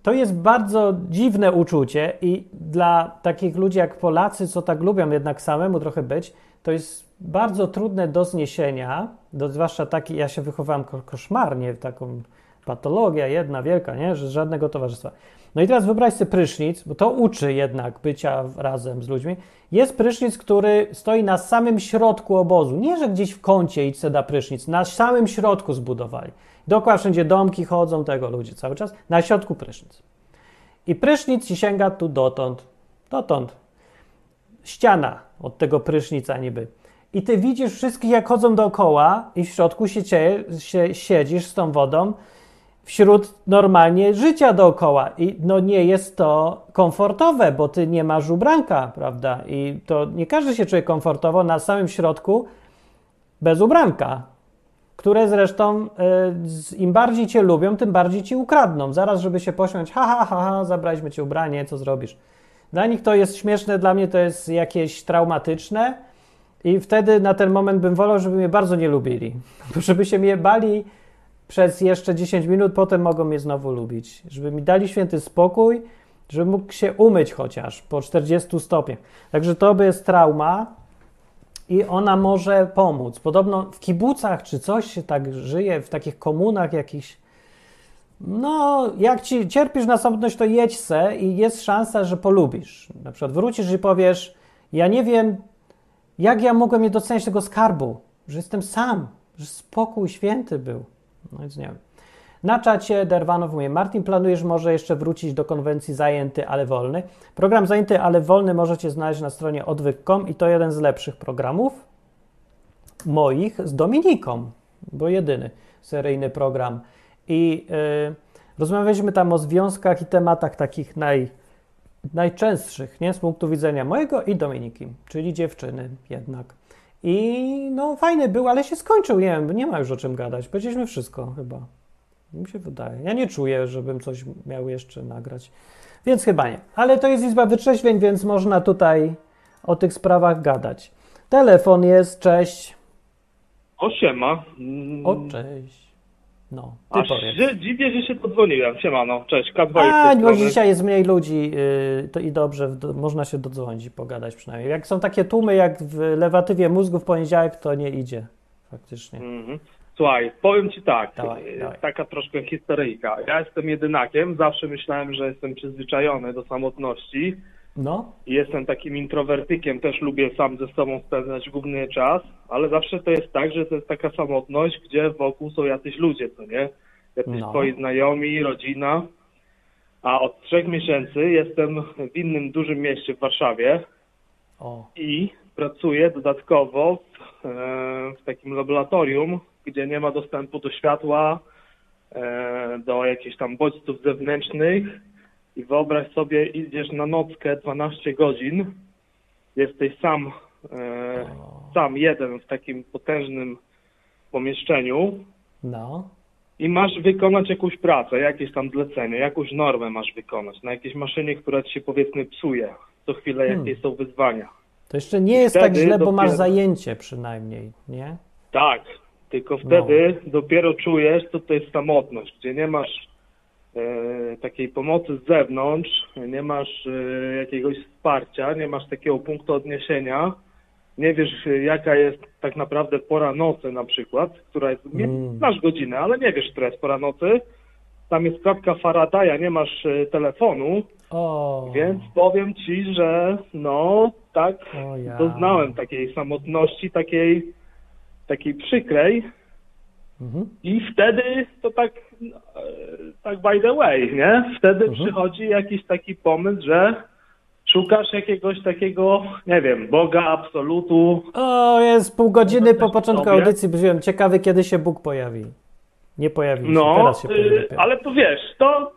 to jest bardzo dziwne uczucie i dla takich ludzi jak Polacy, co tak lubią jednak samemu trochę być, to jest bardzo trudne do zniesienia, do, zwłaszcza taki, ja się wychowałem ko koszmarnie, taką patologia jedna wielka, nie? że żadnego towarzystwa. No i teraz wyobraź sobie prysznic, bo to uczy jednak bycia razem z ludźmi. Jest prysznic, który stoi na samym środku obozu. Nie, że gdzieś w kącie idź da prysznic, na samym środku zbudowali. Dookoła wszędzie domki chodzą, tego ludzie cały czas. Na środku prysznic. I prysznic ci sięga tu dotąd. Dotąd. Ściana od tego prysznica niby. I ty widzisz wszystkich, jak chodzą dookoła i w środku się, cie, się siedzisz z tą wodą wśród normalnie życia dookoła. I no nie jest to komfortowe, bo ty nie masz ubranka, prawda? I to nie każdy się czuje komfortowo na samym środku bez ubranka, które zresztą y, im bardziej cię lubią, tym bardziej ci ukradną. Zaraz, żeby się pośmiać, ha, ha, ha, ha, zabraliśmy ci ubranie, co zrobisz? Dla nich to jest śmieszne, dla mnie to jest jakieś traumatyczne i wtedy na ten moment bym wolał, żeby mnie bardzo nie lubili. Żeby się mnie bali przez jeszcze 10 minut, potem mogą mnie znowu lubić. Żeby mi dali święty spokój, żeby mógł się umyć chociaż po 40 stopniach. Także to by jest trauma i ona może pomóc. Podobno w kibucach czy coś się tak żyje, w takich komunach jakichś. No, jak ci cierpisz na samotność, to jedź se i jest szansa, że polubisz. Na przykład wrócisz i powiesz, ja nie wiem, jak ja mogłem nie doceniać tego skarbu, że jestem sam, że spokój święty był. No więc nie wiem. Na czacie Derwanow mówi, Martin, planujesz może jeszcze wrócić do konwencji Zajęty, ale wolny? Program Zajęty, ale wolny możecie znaleźć na stronie odwyk.com i to jeden z lepszych programów moich z Dominiką, bo jedyny seryjny program. I yy, rozmawialiśmy tam o związkach i tematach takich naj, najczęstszych, nie? Z punktu widzenia mojego i Dominiki, czyli dziewczyny jednak. I no fajny był, ale się skończył, nie wiem, nie ma już o czym gadać. Powiedzieliśmy wszystko chyba. Mi się wydaje. Ja nie czuję, żebym coś miał jeszcze nagrać. Więc chyba nie. Ale to jest Izba Wytrzeźwień, więc można tutaj o tych sprawach gadać. Telefon jest, cześć. O siema. O, cześć. No, ty Aż powiedz. się dziwię, że się podzwoniłem. Siema, no, cześć, K2 A, strony. dzisiaj jest mniej ludzi yy, to i dobrze, w- można się dodzwonić i pogadać przynajmniej. Jak są takie tłumy jak w lewatywie mózgu w poniedziałek, to nie idzie faktycznie. Mhm. Słuchaj, powiem ci tak, Dawaj, e, dawaj. taka troszkę historyjka. Ja jestem jedynakiem, zawsze myślałem, że jestem przyzwyczajony do samotności No, jestem takim introwertykiem, też lubię sam ze sobą spędzać główny czas, ale zawsze to jest tak, że to jest taka samotność, gdzie wokół są jacyś ludzie, co nie? Jacyś No. twoi znajomi, rodzina. A od trzech miesięcy jestem w innym dużym mieście w Warszawie, o, i pracuję dodatkowo w, e, w takim laboratorium, gdzie nie ma dostępu do światła, e, do jakichś tam bodźców zewnętrznych i wyobraź sobie, idziesz na nockę 12 godzin, jesteś sam, e, sam jeden w takim potężnym pomieszczeniu no, i masz wykonać jakąś pracę, jakieś tam zlecenie, jakąś normę masz wykonać na jakiejś maszynie, która ci się powiedzmy psuje. co chwilę Hmm. jakieś są wyzwania. To jeszcze nie jest tak źle, bo masz dopiero- zajęcie przynajmniej, nie? Tak, tylko wtedy No. dopiero czujesz, co to jest samotność, gdzie nie masz takiej pomocy z zewnątrz, nie masz e, jakiegoś wsparcia, nie masz takiego punktu odniesienia, nie wiesz, e, jaka jest tak naprawdę pora nocy na przykład, która jest, nie, Mm. znasz godzinę, ale nie wiesz, która jest pora nocy. Tam jest klatka Faradaya, nie masz e, telefonu, O, więc powiem ci, że no tak ja. doznałem takiej samotności, takiej, takiej przykrej Mhm. i wtedy to tak, e, tak by the way, nie? Wtedy Mhm. przychodzi jakiś taki pomysł, że szukasz jakiegoś takiego, nie wiem, Boga, absolutu. O, jest pół godziny po początku sobie. audycji. Byłem ciekawy, kiedy się Bóg pojawi. Nie pojawił się, No, teraz się pojawi. y, ale to wiesz, to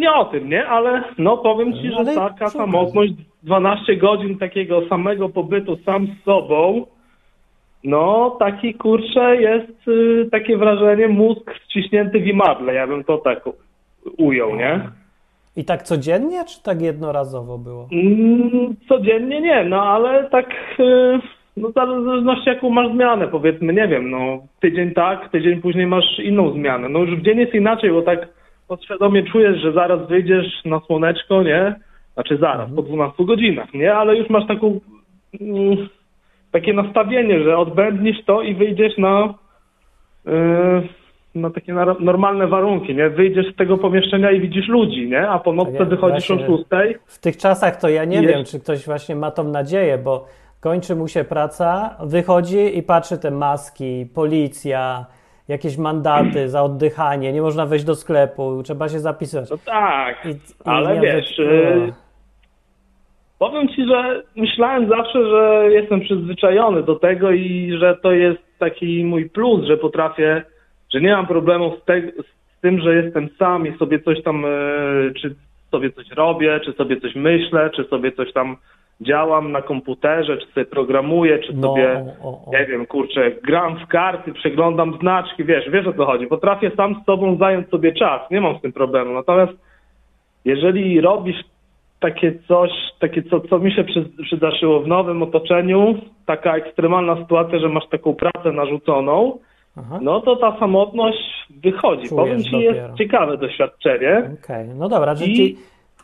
nie o tym, nie? Ale no powiem ci, że Ale taka samotność, 12 godzin takiego samego pobytu sam z sobą, no taki kurczę jest y, takie wrażenie mózg wciśnięty w imadle, ja bym to tak ujął, nie? I tak codziennie, czy tak jednorazowo było? Mm, Codziennie nie, no ale tak y, no w zależności jaką masz zmianę, powiedzmy, nie wiem, no tydzień tak, tydzień później masz inną zmianę. No już w dzień jest inaczej, bo tak podświadomie czujesz, że zaraz wyjdziesz na słoneczko, nie? Znaczy zaraz, po 12 godzinach, nie? Ale już masz taką mm, takie nastawienie, że odbędnisz to i wyjdziesz na y, na takie normalne warunki, nie? Wyjdziesz z tego pomieszczenia i widzisz ludzi, nie? A po nocce wychodzisz o. 6 W tych czasach to ja nie Jest. wiem, czy ktoś właśnie ma tą nadzieję, bo kończy mu się praca, wychodzi i patrzy te maski, policja, jakieś mandaty za oddychanie, nie można wejść do sklepu, trzeba się zapisać. No tak, I, i ale nie wiesz, y, powiem ci, że myślałem zawsze, że jestem przyzwyczajony do tego i że to jest taki mój plus, że potrafię, że nie mam problemu z, te, z tym, że jestem sam i sobie coś tam, y, czy sobie coś robię, czy sobie coś myślę, czy sobie coś tam działam na komputerze, czy sobie programuję, czy no, sobie o, o. nie wiem, kurczę, gram w karty, przeglądam znaczki, wiesz, wiesz o co chodzi. Potrafię sam z sobą zająć sobie czas, nie mam z tym problemu. Natomiast jeżeli robisz takie coś, takie co, co mi się przy, przydarzyło w nowym otoczeniu, taka ekstremalna sytuacja, że masz taką pracę narzuconą, Aha. no to ta samotność wychodzi. Czujesz Powiem ci, dopiero. jest ciekawe doświadczenie. Okej, no dobra, że I- ci...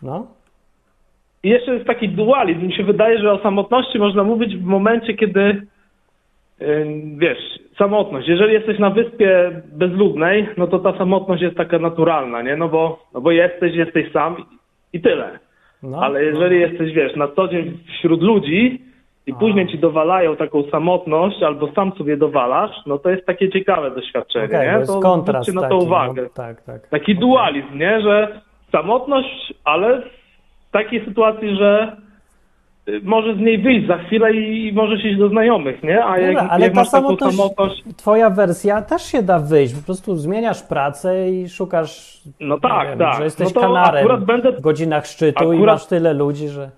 No, I jeszcze jest taki dualizm. Mi się wydaje, że o samotności można mówić w momencie, kiedy wiesz, samotność. Jeżeli jesteś na wyspie bezludnej, no to ta samotność jest taka naturalna, nie? No bo, no bo jesteś, jesteś sam i tyle. No, Ale jeżeli jesteś, wiesz, na co dzień wśród ludzi i później ci dowalają taką samotność albo sam sobie dowalasz, no to jest takie ciekawe doświadczenie, Okej, nie? to jest to kontrast na taki, to uwagę. No, tak, tak. Taki dualizm, nie? Że samotność, ale w takiej sytuacji, że może z niej wyjść za chwilę i możesz iść do znajomych, nie? A jak, Dobra, ale jak ta masz taką samotność, twoja wersja też się da wyjść. Po prostu zmieniasz pracę i szukasz. No tak, wiem, tak. Że jesteś No kanarem akurat będę- w godzinach szczytu i akurat- masz tyle ludzi, że.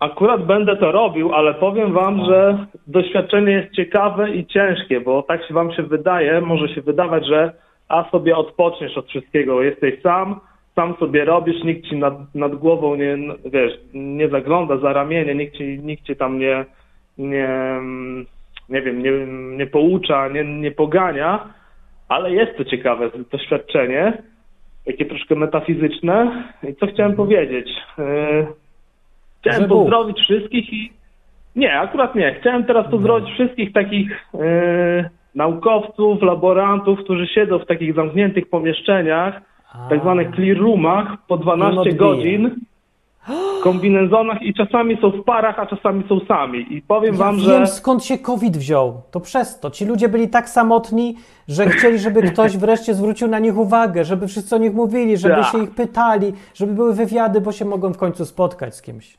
akurat będę to robił, ale powiem wam, że doświadczenie jest ciekawe i ciężkie, bo tak się wam się wydaje, może się wydawać, że a sobie odpoczniesz od wszystkiego, jesteś sam, sam sobie robisz, nikt ci nad, nad głową nie, wiesz, nie zagląda za ramienie, nikt ci, nikt ci tam nie, nie, nie wiem, nie, nie poucza, nie, nie pogania, ale jest to ciekawe doświadczenie, takie troszkę metafizyczne. I co chciałem powiedzieć? Yy, Chciałem Że Bóg. pozdrowić wszystkich i. Nie, akurat nie. Chciałem teraz pozdrowić wszystkich takich yy, naukowców, laborantów, którzy siedzą w takich zamkniętych pomieszczeniach, tak zwanych clear roomach, po 12 odbije. godzin, w kombinezonach i czasami są w parach, a czasami są sami. I powiem Ja wam, wiem, że. skąd się COVID wziął. To przez to. Ci ludzie byli tak samotni, że chcieli, żeby ktoś wreszcie zwrócił na nich uwagę, żeby wszyscy o nich mówili, żeby Tak. się ich pytali, żeby były wywiady, bo się mogą w końcu spotkać z kimś.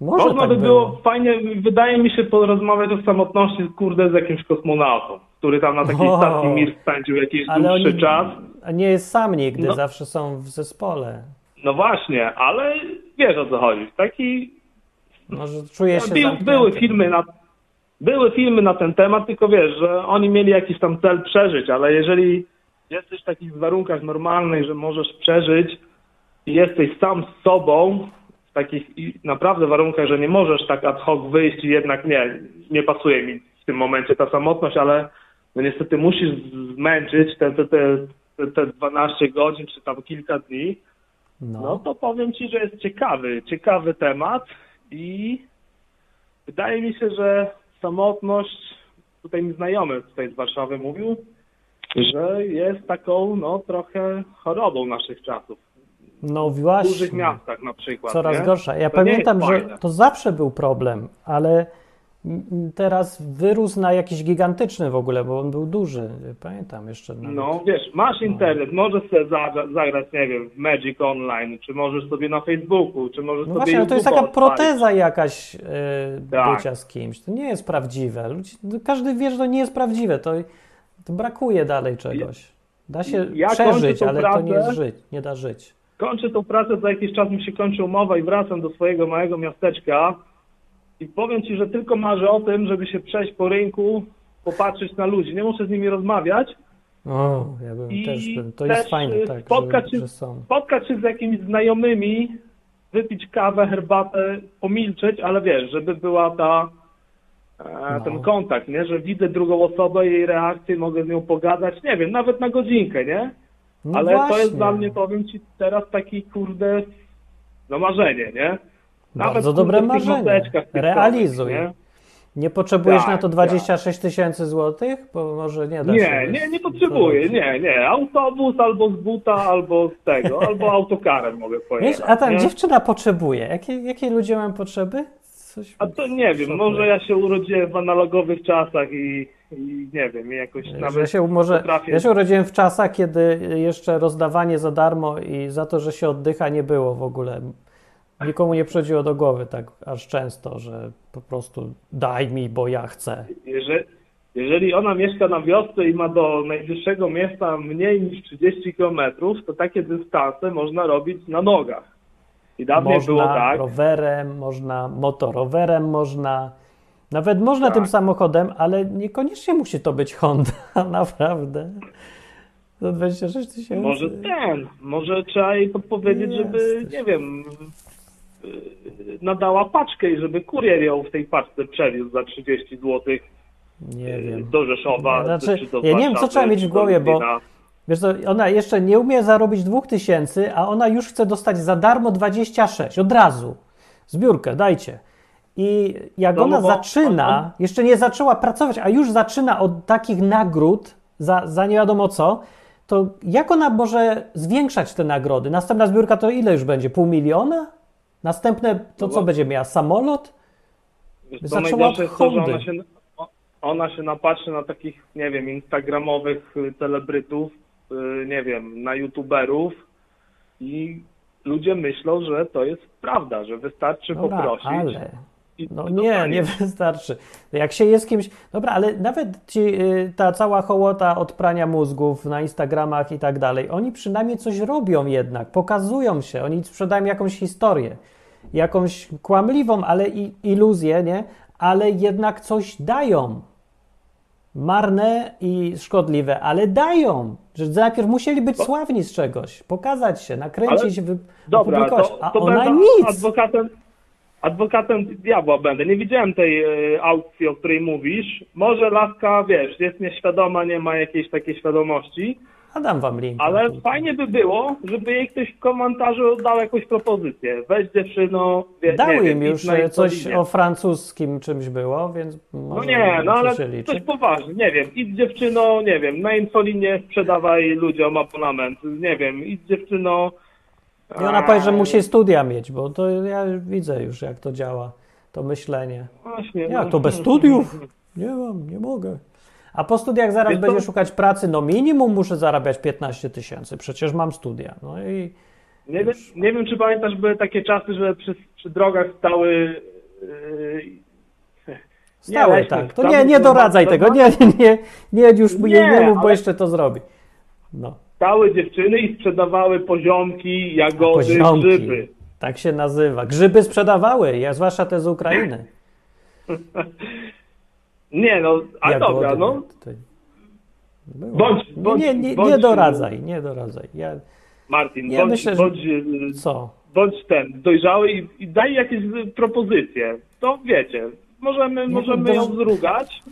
Może Można tak by było. było fajnie, wydaje mi się, porozmawiać o samotności, kurde, z jakimś kosmonautą, który tam na takiej O. stacji Mir spędził jakiś Ale dłuższy oni czas. a nie jest sam nigdy, No. zawsze są w zespole. No właśnie, ale wiesz o co chodzi. Taki Może czuje się By, zamknięty. były filmy na były filmy na ten temat, tylko wiesz, że oni mieli jakiś tam cel przeżyć, ale jeżeli jesteś w takich warunkach normalnych, że możesz przeżyć i jesteś sam z sobą, takich i naprawdę warunkach, że nie możesz tak ad hoc wyjść i jednak nie, nie pasuje mi w tym momencie ta samotność, ale no niestety musisz zmęczyć te, te, te, te, te 12 godzin czy tam kilka dni, No. no to powiem Ci, że jest ciekawy, ciekawy temat i wydaje mi się, że samotność, tutaj mi znajomy tutaj z Warszawy mówił, że jest taką no trochę chorobą naszych czasów. No W właśnie. dużych miastach na przykład. Coraz nie? gorsza. Ja To pamiętam, że to zawsze był problem, ale teraz wyrósł na jakiś gigantyczny w ogóle, bo on był duży. Pamiętam jeszcze. Nawet. No wiesz, masz internet, możesz sobie zagra- zagrać, nie wiem, w Magic Online, czy możesz sobie na Facebooku, czy możesz No sobie właśnie, ale to jest taka odpalić. proteza jakaś e, Tak. bycia z kimś. To nie jest prawdziwe. Ludzie, no każdy wie, że to nie jest prawdziwe. To, to brakuje dalej czegoś. Da się Ja przeżyć, ale to nie pracę. jest żyć. Nie da żyć. kończę tą pracę, za jakiś czas mi się kończy umowa i wracam do swojego małego miasteczka i powiem Ci, że tylko marzę o tym, żeby się przejść po rynku, popatrzeć na ludzi. Nie muszę z nimi rozmawiać, O, ja bym I też bym, to też, jest fajne, tak, spotkać się- spotkać się z jakimiś znajomymi, wypić kawę, herbatę, pomilczeć, ale wiesz, żeby była ta e, No. ten kontakt, nie? Że widzę drugą osobę, jej reakcję, mogę z nią pogadać, nie wiem, nawet na godzinkę, nie? No Ale to właśnie. jest dla mnie, powiem Ci, teraz taki kurde, no marzenie, nie? Bardzo kurde, dobre marzenie. Realizuj. nie? Nie potrzebujesz Tak, na to 26 tysięcy złotych? Bo może nie da Nie, się. nie, nie potrzebuję, nie, nie. Autobus albo z buta, albo z tego, albo autokarem mogę pojechać. Wiesz, a ta nie? dziewczyna potrzebuje. Jakie, jakie ludzie mają potrzeby? Coś A to nie wiem, może ja się urodziłem w analogowych czasach i, i nie wiem, i jakoś Ja nawet się, może, potrafię... ja się urodziłem w czasach, kiedy jeszcze rozdawanie za darmo i za to, że się oddycha, nie było w ogóle. Nikomu nie przychodziło do głowy tak aż często, że po prostu daj mi, bo ja chcę. Jeżeli, jeżeli ona mieszka na wiosce i ma do najbliższego miasta mniej niż 30 km, to takie dystanse można robić na nogach. I dawniej Można było tak, rowerem, można motorowerem, można. Nawet można Tak. tym samochodem, ale niekoniecznie musi to być Honda, naprawdę. Za 26 tysięcy. może ten, może trzeba jej podpowiedzieć, żeby, nie wiem, nadała paczkę i żeby kurier ją w tej paczce przewiózł za 30 zł Nie wiem. do Rzeszowa, Nie, znaczy, czy do ja nie wiem, co trzeba mieć w głowie, bo-. Wiesz co, ona jeszcze nie umie zarobić 2000, a ona już chce dostać za darmo 26, od razu. Zbiórkę, dajcie. I jak No, ona bo zaczyna, jeszcze nie zaczęła pracować, a już zaczyna od takich nagród za, za nie wiadomo co, to jak ona może zwiększać te nagrody? Następna zbiórka to ile już będzie? Pół miliona? Następne to No co będzie miała? Samolot? Zaczęła od ona się, ona się napatrzy na takich, nie wiem, instagramowych celebrytów, y, nie wiem, na youtuberów i ludzie myślą, że to jest prawda, że wystarczy Dobra, poprosić. ale... No nie, nie wystarczy. Jak się jest kimś. Dobra, ale nawet ci, y, ta cała hołota od prania mózgów na Instagramach i tak dalej, oni przynajmniej coś robią jednak, pokazują się, oni sprzedają jakąś historię, jakąś kłamliwą, ale i iluzję, nie? Ale jednak coś dają. Marne i szkodliwe, ale dają. Że najpierw musieli być sławni z czegoś, pokazać się, nakręcić, wy, Dobra, opublikować, to, a to ona będę nic. adwokatem, adwokatem diabła będę. Nie widziałem tej y, aukcji, o której mówisz. Może laska, wiesz, jest nieświadoma, nie ma jakiejś takiej świadomości, A dam wam link. ale fajnie by było, żeby jej ktoś w komentarzu dał jakąś propozycję. Weź dziewczyno, wie, nie Dały wiem, im idź już e, coś o francuskim czymś było, więc No może nie, no ale liczy. coś poważnie, nie wiem, idź dziewczyno, nie wiem, na infolinie sprzedawaj ludziom abonament, nie wiem, idź dziewczyno... I ona powie, że musi studia mieć, bo to ja widzę już, jak to działa, to myślenie. Właśnie, Ja no. to bez studiów? Nie mam, nie mogę. A po studiach zaraz co? będzie szukać pracy, no minimum muszę zarabiać 15 tysięcy, przecież mam studia. No i Nie wiem, nie wiem, czy pamiętasz, były takie czasy, że przy, przy drogach stały. Yy, stałe leśne, tak. To nie, nie doradzaj tego, nie, nie, nie, już Nie, nie, nie mów, bo jeszcze to zrobi. No, Stały dziewczyny i sprzedawały poziomki, jagody, poziomki. grzyby. Tak się nazywa. Grzyby sprzedawały, ja, zwłaszcza te z Ukrainy. Nie, no, a Jagody dobra, no. tutaj. Bądź- Nie, bądź- nie, nie, nie bądź- doradzaj, nie doradzaj. Ja, Martin, Ja bądź, myślę, że- bądź, yy, co? bądź ten, dojrzały i, i daj jakieś y, propozycje. To wiecie, możemy, możemy to- ją zrugać,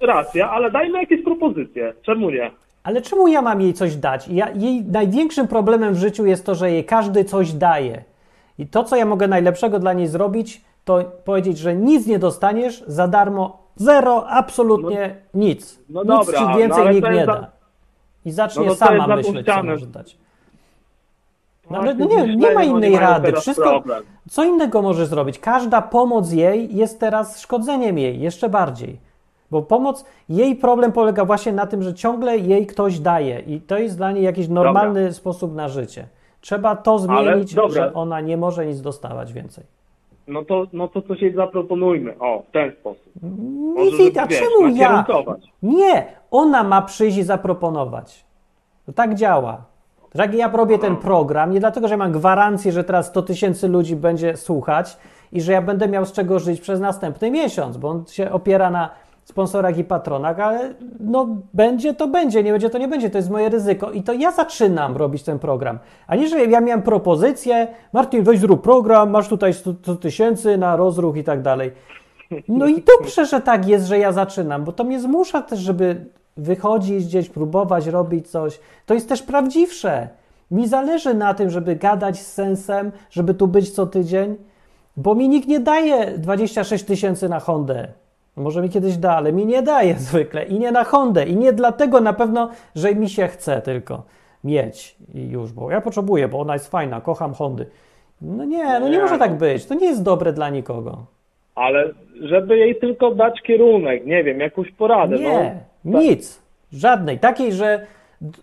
racja, ale dajmy jakieś propozycje. Czemu nie? Ale czemu ja mam jej coś dać? Ja, jej największym problemem w życiu jest to, że jej każdy coś daje. I to, co ja mogę najlepszego dla niej zrobić, to powiedzieć, że nic nie dostaniesz za darmo, zero, absolutnie nic. no nic dobra, ci no więcej ale nikt nie jest da. za- I zacznie No sama myśleć, co może dać. No ale no nie, nie ma innej rady. Wszystko, co innego możesz zrobić? Każda pomoc jej jest teraz szkodzeniem jej, jeszcze bardziej. Bo pomoc, jej problem polega właśnie na tym, że ciągle jej ktoś daje i to jest dla niej jakiś normalny sposób na życie. Trzeba to zmienić, dobra. że ona nie może nic dostawać więcej. No to, no to coś jej zaproponujmy. O, w ten sposób. Nie Może, widać, żeby, wiesz, czemu ja? nakierunkować. Nie, ona ma przyjść i zaproponować. To tak działa. Jak ja robię ten program, nie dlatego, że mam gwarancję, że teraz 100 tysięcy ludzi będzie słuchać i że ja będę miał z czego żyć przez następny miesiąc, bo on się opiera na sponsorach i patronach, ale no będzie to będzie, nie będzie to nie będzie, to jest moje ryzyko i to ja zaczynam robić ten program, a nie, że ja miałem propozycję, Martin weź zrób program, masz tutaj 100 100 tysięcy na rozruch i tak dalej. No i dobrze, że tak jest, że ja zaczynam, bo to mnie zmusza też, żeby wychodzić gdzieś, próbować robić coś. To jest też prawdziwsze. Mi zależy na tym, żeby gadać z sensem, żeby tu być co tydzień, bo mi nikt nie daje 26 tysięcy na Hondę. Może mi kiedyś da, ale mi nie daje zwykle i nie na Hondę. I nie dlatego na pewno, że mi się chce tylko mieć i już, bo ja potrzebuję, bo ona jest fajna, kocham Hondy. No nie, no nie Nie, może no. tak być. To nie jest dobre dla nikogo. Ale żeby jej tylko dać kierunek, nie wiem, jakąś poradę. Nie, no, nic. Żadnej. Takiej, że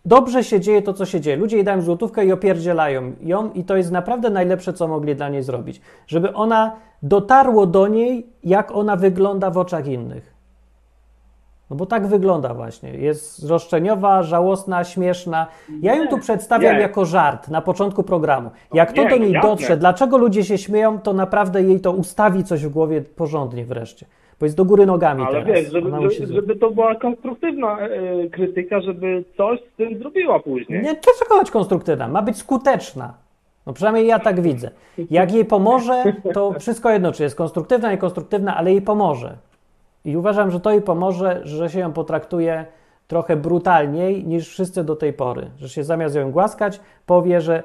dobrze się dzieje to, co się dzieje. Ludzie jej dają złotówkę i opierdzielają ją i to jest naprawdę najlepsze, co mogli dla niej zrobić. Żeby ona dotarło do niej, jak ona wygląda w oczach innych. No bo tak wygląda właśnie. Jest roszczeniowa, żałosna, śmieszna. Ja ją tu przedstawiam nie. jako żart na początku programu. Jak to nie, do niej dotrze, dlaczego ludzie się śmieją, to naprawdę jej to ustawi coś w głowie porządnie wreszcie. Bo jest do góry nogami Ale teraz. wiesz, żeby, żeby, żeby to była konstruktywna e, krytyka, żeby coś z tym zrobiła później. Nie, dlaczego być konstruktywna? Ma być skuteczna. No przynajmniej ja tak widzę. Jak jej pomoże, to wszystko jedno, czy jest konstruktywna, niekonstruktywna, ale jej pomoże. I uważam, że to jej pomoże, że się ją potraktuje trochę brutalniej niż wszyscy do tej pory. Że się zamiast ją głaskać, powie, że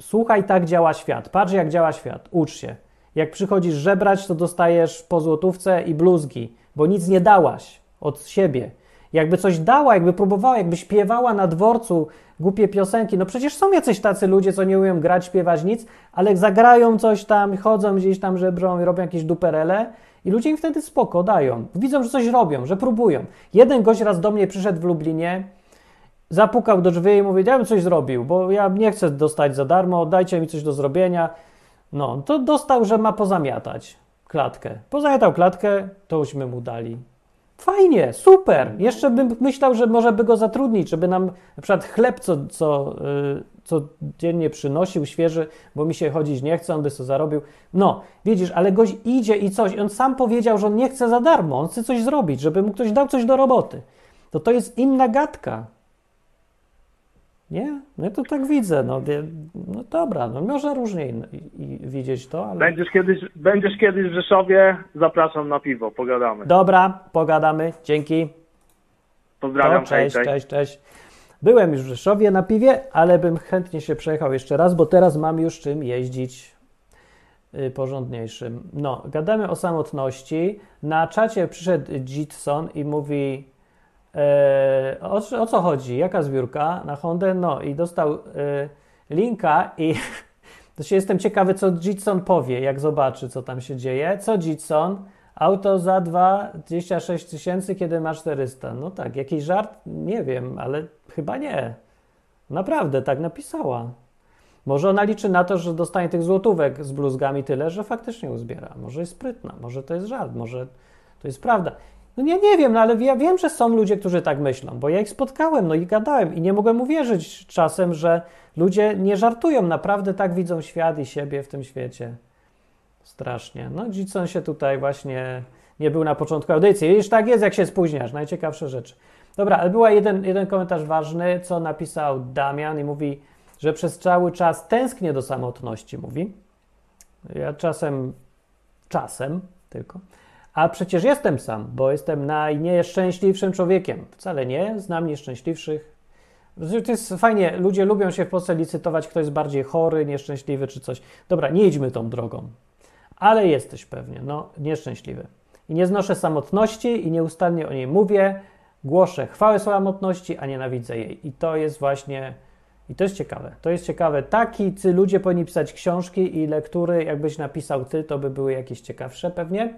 słuchaj, tak działa świat. Patrz, jak działa świat. Ucz się. Jak przychodzisz żebrać, to dostajesz po złotówce i bluzgi, bo nic nie dałaś od siebie. Jakby coś dała, jakby próbowała, jakby śpiewała na dworcu głupie piosenki. No przecież są jacyś tacy ludzie, co nie umieją grać, śpiewać nic, ale zagrają coś tam, chodzą gdzieś tam, żebrą i robią jakieś duperele i ludzie im wtedy spoko dają. Widzą, że coś robią, że próbują. Jeden gość raz do mnie przyszedł w Lublinie, zapukał do drzwi i mówi, ja bym coś zrobił, bo ja nie chcę dostać za darmo, dajcie mi coś do zrobienia. No, to dostał, że ma pozamiatać klatkę. Pozamiatał klatkę, to uśmy mu dali. Fajnie, super. Jeszcze bym myślał, że może by go zatrudnić, żeby nam na przykład chleb co, co, yy, codziennie przynosił, świeży, bo mi się chodzić nie chce, on by sobie zarobił. No, widzisz, ale gość idzie i coś. On sam powiedział, że on nie chce za darmo, on chce coś zrobić, żeby mu ktoś dał coś do roboty. To to jest inna gadka. Nie? No ja to tak widzę. No, no dobra, no może różnie i, i widzieć to, ale... Będziesz kiedyś, będziesz kiedyś w Rzeszowie, zapraszam na piwo, pogadamy. Dobra, pogadamy. Dzięki. Pozdrawiam, To, cześć, hej, cześć, cześć. Byłem już w Rzeszowie na piwie, ale bym chętnie się przejechał jeszcze raz, bo teraz mam już czym jeździć y, porządniejszym. No, gadamy o samotności. Na czacie przyszedł Jitson i mówi o, o co chodzi, jaka zbiórka na Hondę, no i dostał e, linka i to jestem ciekawy, co Jitson powie, jak zobaczy, co tam się dzieje. Co Jitson? Auto za 2, 26 tysięcy, kiedy ma 400. No tak, jakiś żart? Nie wiem, ale chyba nie. Naprawdę, tak napisała. Może ona liczy na to, że dostanie tych złotówek z bluzgami tyle, że faktycznie uzbiera. Może jest sprytna, może to jest żart, może to jest prawda. No ja nie wiem, no ale ja wiem, że są ludzie, którzy tak myślą, bo ja ich spotkałem, no i gadałem i nie mogłem uwierzyć czasem, że ludzie nie żartują, naprawdę tak widzą świat i siebie w tym świecie. Strasznie. No Dzicon się tutaj właśnie nie był na początku audycji. Widzisz, tak jest, jak się spóźniasz. Najciekawsze rzeczy. Dobra, ale była jeden, jeden komentarz ważny, co napisał Damian i mówi że przez cały czas tęsknię do samotności, mówi. Ja czasem, czasem tylko. A przecież jestem sam, bo jestem najnieszczęśliwszym człowiekiem. Wcale nie, znam nieszczęśliwszych. To jest fajnie, ludzie lubią się w Polsce licytować, kto jest bardziej chory, nieszczęśliwy czy coś. Dobra, nie idźmy tą drogą. Ale jesteś pewnie, no, nieszczęśliwy. I nie znoszę samotności i nieustannie o niej mówię, głoszę chwałę samotności, a nienawidzę jej. I to jest właśnie, i to jest ciekawe. To jest ciekawe. Taki ludzie powinni pisać książki i lektury, jakbyś napisał ty, to by były jakieś ciekawsze pewnie.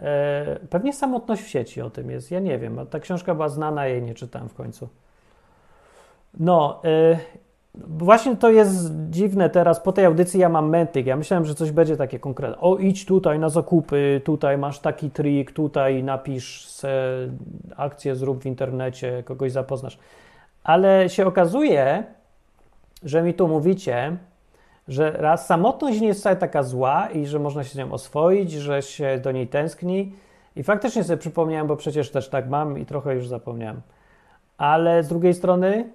E, pewnie samotność w sieci o tym jest, ja nie wiem. Ta książka była znana, jej nie czytałem w końcu. No, e, właśnie to jest dziwne teraz. Po tej audycji ja mam mentyk. Ja myślałem, że coś będzie takie konkretne. O, idź tutaj na zakupy, tutaj masz taki trik, tutaj napisz se akcję, zrób w internecie, kogoś zapoznasz. Ale się okazuje, że mi tu mówicie, że raz samotność nie jest wcale taka zła i że można się z nią oswoić, że się do niej tęskni. I faktycznie sobie przypomniałem, bo przecież też tak mam i trochę już zapomniałem. Ale z drugiej strony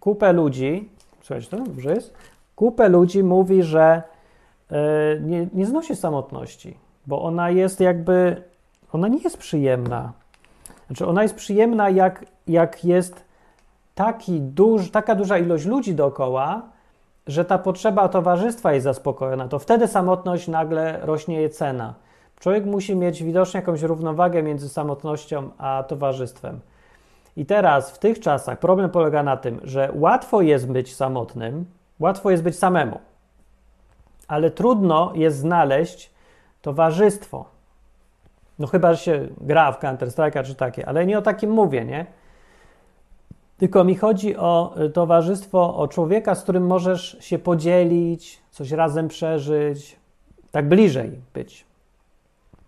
kupę ludzi, słuchajcie, to dobrze jest, kupę ludzi mówi, że yy, nie, nie znosi samotności, bo ona jest jakby, ona nie jest przyjemna. Znaczy ona jest przyjemna, jak, jak jest taki duż, taka duża ilość ludzi dookoła, że ta potrzeba towarzystwa jest zaspokojona, to wtedy samotność nagle rośnie jej cena. Człowiek musi mieć widocznie jakąś równowagę między samotnością a towarzystwem. I teraz w tych czasach problem polega na tym, że łatwo jest być samotnym, łatwo jest być samemu, ale trudno jest znaleźć towarzystwo. No chyba, że się gra w Counter-Strike'a czy takie, ale nie o takim mówię, nie? Tylko mi chodzi o y, towarzystwo, o człowieka, z którym możesz się podzielić, coś razem przeżyć, tak bliżej być.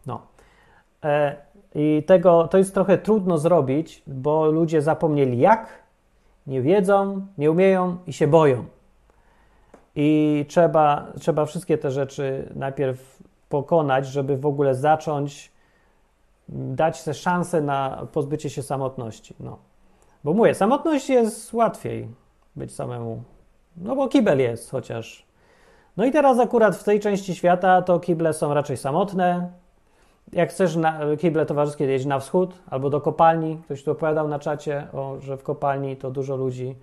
No. E, I tego to jest trochę trudno zrobić, bo ludzie zapomnieli jak, nie wiedzą, nie umieją i się boją. I trzeba, trzeba wszystkie te rzeczy najpierw pokonać, żeby w ogóle zacząć dać sobie szansę na pozbycie się samotności. No. Bo mówię, samotność jest łatwiej być samemu. No bo kibel jest chociaż. No i teraz akurat w tej części świata to kible są raczej samotne. Jak chcesz na, kible towarzyskie jeździć na wschód albo do kopalni, ktoś tu opowiadał na czacie, o, że w kopalni to dużo ludzi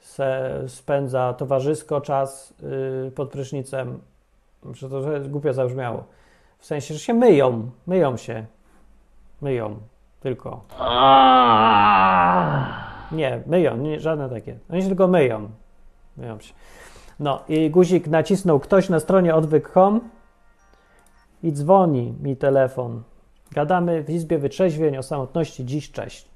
se spędza towarzysko czas yy, pod prysznicem. Że to głupio zabrzmiało. W sensie, że się myją, myją się. Myją tylko. Nie, myją, nie, żadne takie. Oni się tylko myją. Myją się. No i guzik nacisnął ktoś na stronie odwyk.com i dzwoni mi telefon. Gadamy w Izbie Wytrzeźwień o samotności. Dziś cześć.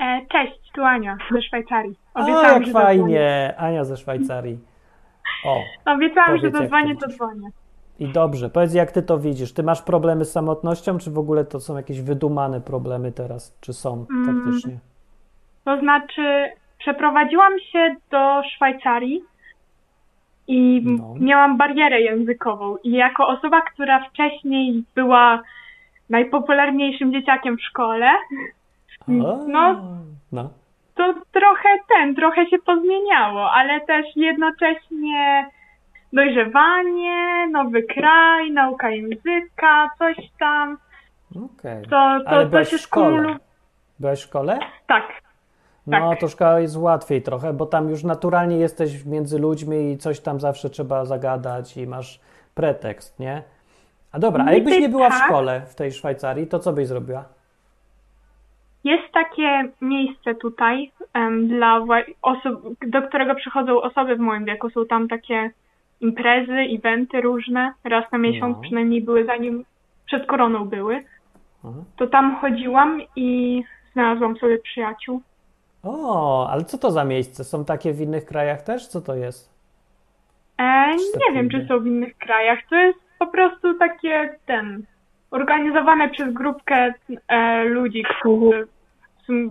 E, cześć, tu Ania ze Szwajcarii. A, jak fajnie. Ania ze Szwajcarii. O, Obiecałam, że zadzwonię, to dzwonię. I dobrze. Powiedz, jak ty to widzisz? Ty masz problemy z samotnością, czy w ogóle to są jakieś wydumane problemy teraz? Czy są Mm. faktycznie? To znaczy, przeprowadziłam się do Szwajcarii i No. miałam barierę językową. I jako osoba, która wcześniej była najpopularniejszym dzieciakiem w szkole, A, no. no. to trochę ten, trochę się pozmieniało, ale też jednocześnie dojrzewanie, nowy kraj, nauka języka, coś tam. Okej. To, to, Ale to byłaś się w szkole. Byłaś w szkole? Tak, No, Tak. to szkoła jest łatwiej trochę, bo tam już naturalnie jesteś między ludźmi i coś tam zawsze trzeba zagadać i masz pretekst, nie? A dobra, a jakbyś nie była w tak. szkole w tej Szwajcarii, to co byś zrobiła? Jest takie miejsce tutaj em, dla osób, do którego przychodzą osoby w moim wieku. Są tam takie imprezy, eventy różne. Raz na miesiąc No. przynajmniej były, zanim przed koroną były. Aha. To tam chodziłam i znalazłam sobie przyjaciół. O, ale co to za miejsce? Są takie w innych krajach też? Co to jest? E, nie wiem, czy są w innych krajach. To jest po prostu takie ten organizowane przez grupkę e, ludzi, którzy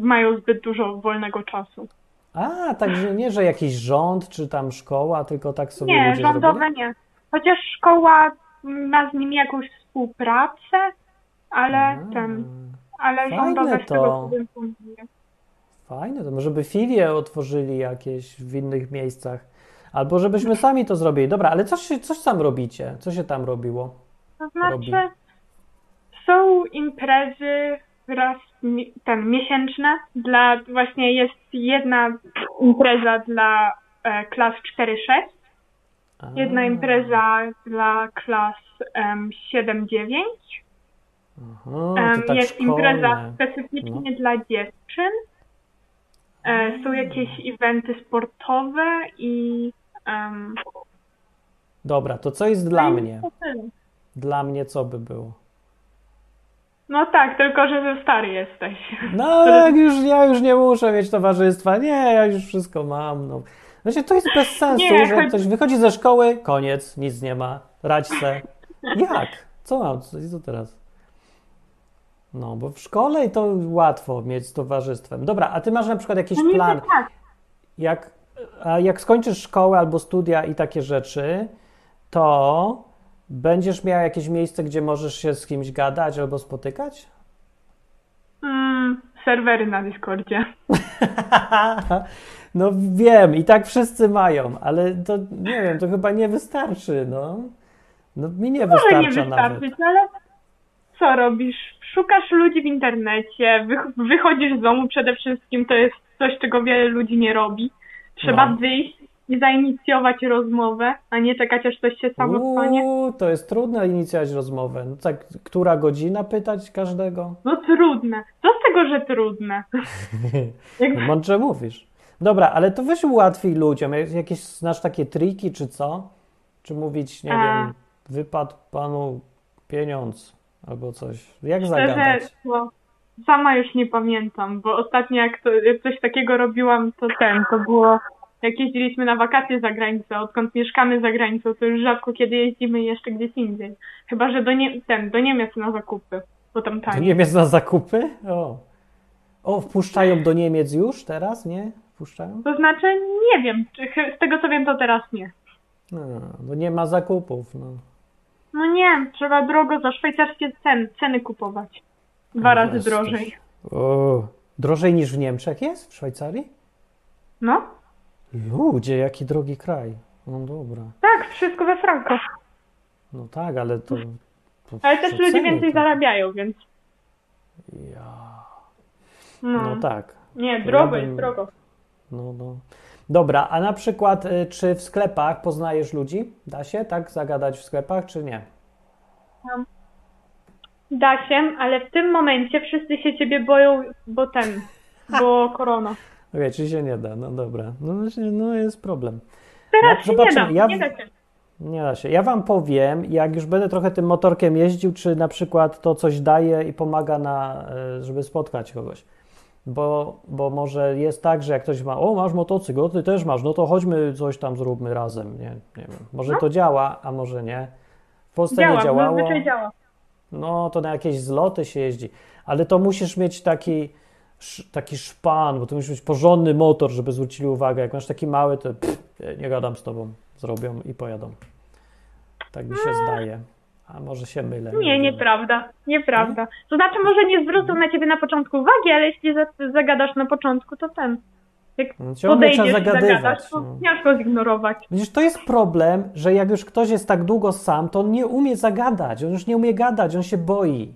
mają zbyt dużo wolnego czasu. A, także nie, że jakiś rząd czy tam szkoła, tylko tak sobie Nie, ludzie rządowe zrobili? nie. Chociaż szkoła ma z nimi jakąś współpracę, ale A, ten, ale fajne rządowe z to. tego. Fajne, to może by filie otworzyli jakieś w innych miejscach. Albo żebyśmy sami to zrobili. Dobra, ale coś, coś tam robicie? Co się tam robiło? To robi? znaczy, są imprezy raz mi- ten, miesięczne. Dla, właśnie jest jedna impreza dla e, klas 4-6, A, jedna impreza dla klas em, 7-9. aha, tak jest impreza szkolne. specyficznie dla dziewczyn. E, są jakieś eventy sportowe i em, Dobra, to co jest dla no mnie? Dla mnie co by było? No tak, tylko że stary jesteś. No, jak już, ja już nie muszę mieć towarzystwa. Nie, ja już wszystko mam. No. Znaczy, to jest bez sensu, Nie, że chodź- ktoś wychodzi ze szkoły, koniec, nic nie ma, radź se. Jak? Co mam? Co, co teraz? No, bo w szkole to łatwo mieć z towarzystwem. Dobra, a ty masz na przykład jakiś No plan, tak. jak, a jak skończysz szkołę albo studia i takie rzeczy, to będziesz miał jakieś miejsce, gdzie możesz się z kimś gadać albo spotykać? Mm, serwery na Discordzie. No wiem, i tak wszyscy mają, ale to nie wiem, to chyba nie wystarczy, no. No mi nie Może nie wystarcza nawet. wystarczyć, ale co robisz? Szukasz ludzi w internecie, wych- wychodzisz z domu przede wszystkim, to jest coś, czego wiele ludzi nie robi. Trzeba No. wyjść i zainicjować rozmowę, a nie czekać, aż coś się samo stanie. Uuu, to jest trudno inicjować rozmowę. No tak, która godzina pytać każdego? No trudne. Co z tego, że trudne? No, mądrze mówisz. Dobra, ale to weź ułatwij ludziom. Jak- Jakieś znasz takie triki, czy co? Czy mówić, nie A. wiem, wypadł panu pieniądz albo coś. Jak Szczerze, zagadać? to sama już nie pamiętam, bo ostatnio jak, to, jak coś takiego robiłam, to ten, to było jak jeździliśmy na wakacje za granicę, odkąd mieszkamy za granicą, to już rzadko kiedy jeździmy jeszcze gdzieś indziej. Chyba, że do, nie, ten, do Niemiec na zakupy, bo tam Do taniej. Niemiec na zakupy? O. o, wpuszczają do Niemiec już teraz, nie? Wpuszczają? To znaczy, nie wiem, z tego co wiem, to teraz nie. No, bo nie ma zakupów. No. No nie, trzeba drogo za szwajcarskie cen, ceny kupować. Dwa No razy drożej. O, drożej niż w Niemczech jest? W Szwajcarii? No, Ludzie, jaki drogi kraj. No dobra. tak, wszystko we franco. No tak, ale to... to Ale też ludzie więcej to- zarabiają, więc Ja. no. No tak. Nie, drogo ja jest, bym- drogo. No, no. Dobra, a na przykład y, czy w sklepach poznajesz ludzi? Da się tak zagadać w sklepach, czy nie? Da się, ale w tym momencie wszyscy się ciebie boją, bo ten, bo korona. Okej, czy się nie da? No dobra. No właśnie, no jest problem. Teraz No, się nie zobaczymy. da, Ja- nie da się. Nie da się. Ja wam powiem, jak już będę trochę tym motorkiem jeździł, czy na przykład to coś daje i pomaga na, e, żeby spotkać kogoś. Bo, bo może jest tak, że jak ktoś ma, o masz motocykl, ty też masz, no to chodźmy coś tam zróbmy razem, nie, nie wiem. Może to działa, a może nie. W Polsce Działa, nie działało. działa. No to na jakieś zloty się jeździ, ale to musisz mieć taki, taki szpan, bo to musi być porządny motor, żeby zwrócili uwagę. Jak masz taki mały, to pff, nie gadam z tobą, zrobią i pojadą. Tak mi się zdaje. A może się mylę. Nie, nieprawda, nieprawda. To znaczy może nie zwrócą na ciebie na początku uwagi, ale jeśli za- zagadasz na początku, to ten. Jak No, ciągle trzeba podejdziesz i zagadywać. zagadasz, to No. ciężko zignorować. Widzisz, to jest problem, że jak już ktoś jest tak długo sam, to on nie umie zagadać, on już nie umie gadać, on się boi.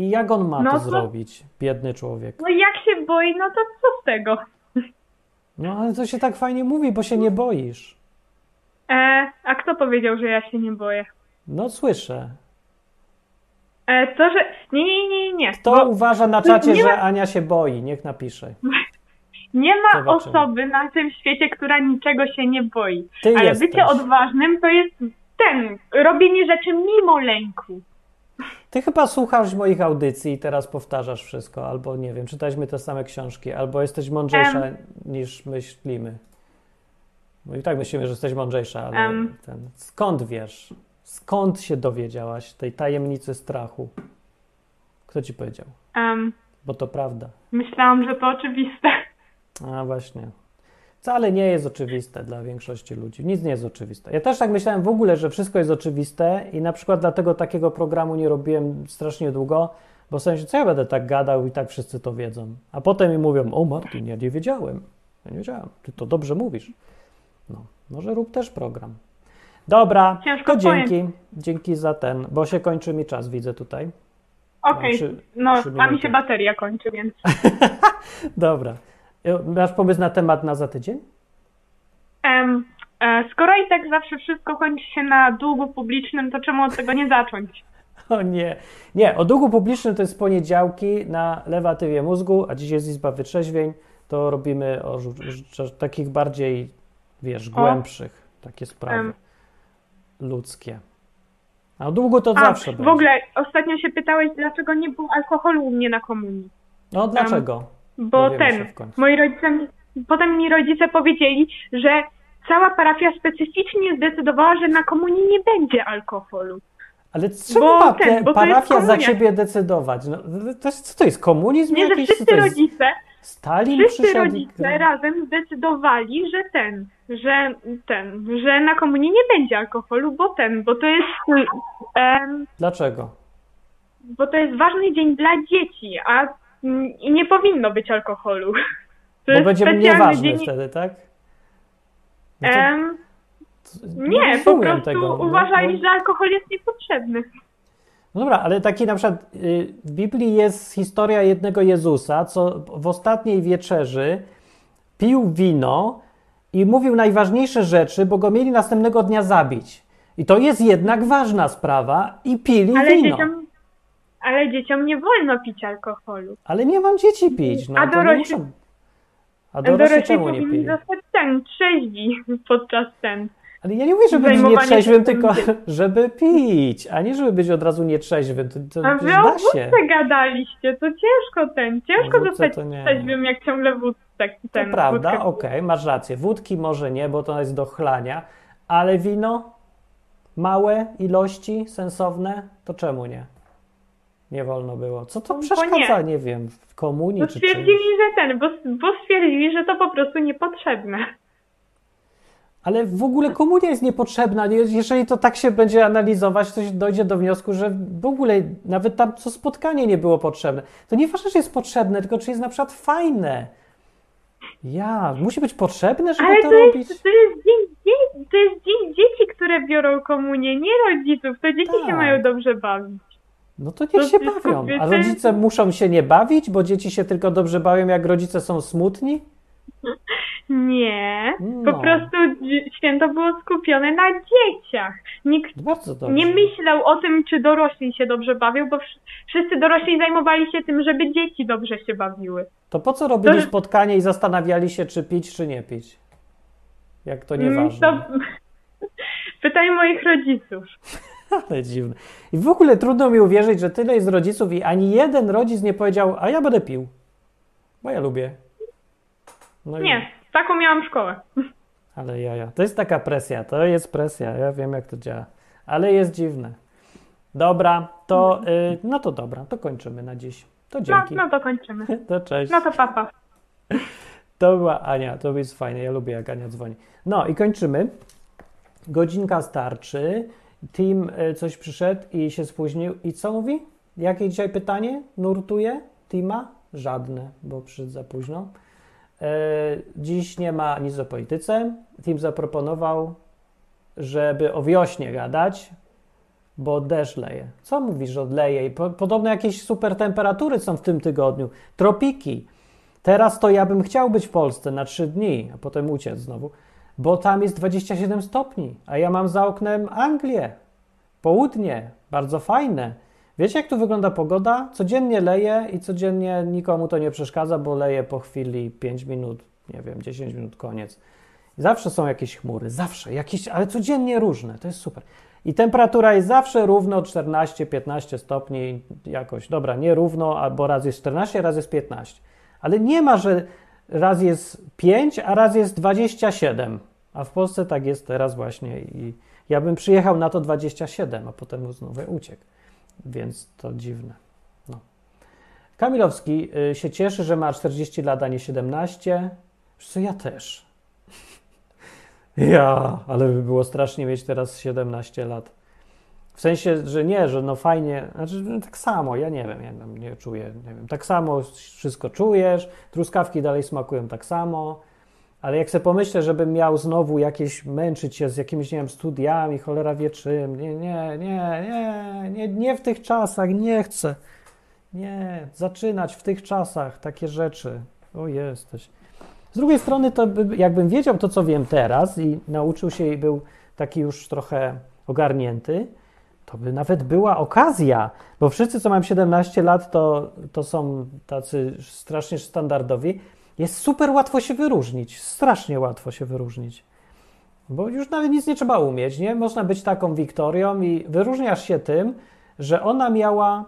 I jak on ma No to to- zrobić, biedny człowiek? No i jak się boi, no to co z tego? No ale to się tak fajnie mówi, bo się nie boisz. E, a kto powiedział, że ja się nie boję? No słyszę. E, to, że... Nie, nie, nie, nie. Kto Bo uważa na czacie, nie ma- że Ania się boi? Niech napisze. nie ma Zobaczymy. osoby na tym świecie, która niczego się nie boi. Ty Ale jesteś. bycie odważnym to jest ten, robienie rzeczy mimo lęku. Ty chyba słuchasz moich audycji i teraz powtarzasz wszystko, albo nie wiem, czytaliśmy te same książki, albo jesteś mądrzejsza niż myślimy. Bo i tak myślimy, że jesteś mądrzejsza, ale Em. ten, skąd wiesz? Skąd się dowiedziałaś tej tajemnicy strachu? Kto ci powiedział? Em, Bo to prawda. myślałam, że to oczywiste. A właśnie. Wcale nie jest oczywiste dla większości ludzi. Nic nie jest oczywiste. Ja też tak myślałem w ogóle, że wszystko jest oczywiste i na przykład dlatego takiego programu nie robiłem strasznie długo, Bo w sensie, co ja będę tak gadał i tak wszyscy to wiedzą. A potem mi mówią, o Martin, ja nie wiedziałem. Ja nie wiedziałem, ty to dobrze mówisz. No, może rób też program. Dobra, Ciężko to dzięki. Dzięki za ten, bo się kończy mi czas, widzę tutaj. Okej, Trzy- no trzy a mi się bateria kończy, więc Dobra. Masz pomysł na temat na za tydzień? e, skoro i tak zawsze wszystko kończy się na długu publicznym, to czemu od tego nie zacząć? O nie. Nie, o długu publicznym to jest poniedziałki na lewatywie mózgu, a dziś jest Izba Wytrzeźwień. To robimy o takich bardziej, wiesz, głębszych, takie sprawy Em. ludzkie. A o długu to A, zawsze w będzie. ogóle ostatnio się pytałeś, dlaczego nie było alkoholu u mnie na komunii. No dlaczego? Bo ten, moi rodzice, potem mi rodzice powiedzieli, że cała parafia specyficznie zdecydowała, że na komunii nie będzie alkoholu. Ale ma ten, parafia za ciebie decydować? No, to jest, co to jest, komunizm Nie, że jakiś? Co wszyscy rodzice, Stalin wszyscy i- rodzice razem zdecydowali, że ten, że ten, że na komunii nie będzie alkoholu, bo ten, bo to jest, em, Dlaczego? bo to jest ważny dzień dla dzieci, a i nie powinno być alkoholu. To Bo jest będzie specjalny nieważny dzień. wtedy, tak? No to- nie, po prostu tego, no, uważali, no. że alkohol jest niepotrzebny. No dobra, ale taki na przykład y, w Biblii jest historia jednego Jezusa, co w ostatniej wieczerzy pił wino i mówił najważniejsze rzeczy, bo go mieli następnego dnia zabić. I to jest jednak ważna sprawa i pili Ale wino. dzieciom, ale dzieciom nie wolno pić alkoholu. Ale nie mam dzieci pić, no A to nie dorośli- muszą. A dorośli czemu nie pili? zostać ten, trzeźwi podczas ten. Ale ja nie mówię, żeby być nietrzeźwym, tylko żeby pić, a nie żeby być od razu nietrzeźwym. To, to A wy o wódce gadaliście, to ciężko ten, ciężko zostać to trzeźwym, jak ciągle wódce To ten. prawda, wódkę- okej, masz rację. Wódki może nie, bo to jest do chlania, ale wino, małe ilości, sensowne, to czemu nie? Nie wolno było. Co to Bo przeszkadza, nie. nie wiem, w komunii Bo czy czymś? stwierdzili, że ten, bo, bo stwierdzili, że to po prostu niepotrzebne. Ale w ogóle komunia jest niepotrzebna. Nie- Jeżeli to tak się będzie analizować, to się dojdzie do wniosku, że w ogóle nawet tam co spotkanie nie było potrzebne. To nieważne, czy jest potrzebne, tylko czy jest na przykład fajne. Ja, musi być potrzebne, żeby Ale to to robić? jest, to jest to jest dzieci, które biorą komunię, nie rodziców. To dzieci się Tak. mają dobrze bawić. No to niech To się bawią. A rodzice muszą się nie bawić, bo dzieci się tylko dobrze bawią, jak rodzice są smutni? Nie, No. po prostu święto było skupione na dzieciach. Nikt nie myślał o tym, czy dorośli się dobrze bawią, bo wsz- wszyscy dorośli zajmowali się tym, żeby dzieci dobrze się bawiły. To po co robili To- spotkanie i zastanawiali się, czy pić, czy nie pić? Jak to Mm, nieważne. To... Pytaj moich rodziców. Ale dziwne. I w ogóle trudno mi uwierzyć, że tyle jest rodziców i ani jeden rodzic nie powiedział, a ja będę pił. Bo ja lubię. No i- Nie, taką miałam szkołę. Ale jaja. To jest taka presja, to jest presja. Ja wiem, jak to działa. Ale jest dziwne. Dobra, to y, no to dobra, to kończymy na dziś. To No, dzięki. no to kończymy. To cześć. No to papa. To była Ania, to jest fajne. Ja lubię, jak Ania dzwoni. No i kończymy. Godzinka starczy. Team y, coś przyszedł i się spóźnił. I co mówi? Jakie dzisiaj pytanie nurtuje Tima? Żadne, bo przyszedł za późno. E, Dziś nie ma nic o polityce. Tim zaproponował, żeby o wiośnie gadać, bo deszcz leje. Co mówisz, że odleje? Podobno jakieś super temperatury są w tym tygodniu. Tropiki. Teraz to ja bym chciał być w Polsce na trzy dni, a potem uciec znowu, bo tam jest 27 stopni, a ja mam za oknem Anglię, południe, bardzo fajne. Wiecie, jak tu wygląda pogoda? Codziennie leje i codziennie nikomu to nie przeszkadza, bo leje po chwili 5 minut, nie wiem, 10 minut, koniec. Zawsze są jakieś chmury, zawsze, jakieś, ale codziennie różne, to jest super. I temperatura jest zawsze równo 14-15 stopni jakoś. Dobra, nie równo, albo raz jest 14, raz jest 15. Ale nie ma, że raz jest 5, a raz jest 27. A w Polsce tak jest teraz właśnie i ja bym przyjechał na to 27, a potem znowu uciekł. Więc to dziwne. No. Kamilowski y, się cieszy, że ma 40 lat, a nie 17. Wiesz co, ja też. Ja, ale by było strasznie mieć teraz 17 lat. W sensie, że nie, że no fajnie, znaczy no tak samo, ja nie wiem, ja nie czuję, nie wiem, tak samo wszystko czujesz, truskawki dalej smakują tak samo, ale jak sobie pomyślę, żebym miał znowu jakieś męczyć się z jakimiś, nie wiem, studiami, cholera wie czym, nie, nie, nie, nie, nie, nie w tych czasach, nie chcę, nie, zaczynać w tych czasach takie rzeczy, o jesteś. Z drugiej strony, to by, jakbym wiedział to, co wiem teraz i nauczył się i był taki już trochę ogarnięty, to by nawet była okazja, bo wszyscy, co mają 17 lat, to, to są tacy strasznie standardowi. Jest super łatwo się wyróżnić, strasznie łatwo się wyróżnić. Bo już nawet nic nie trzeba umieć, nie? Można być taką Wiktorią i wyróżniasz się tym, że ona miała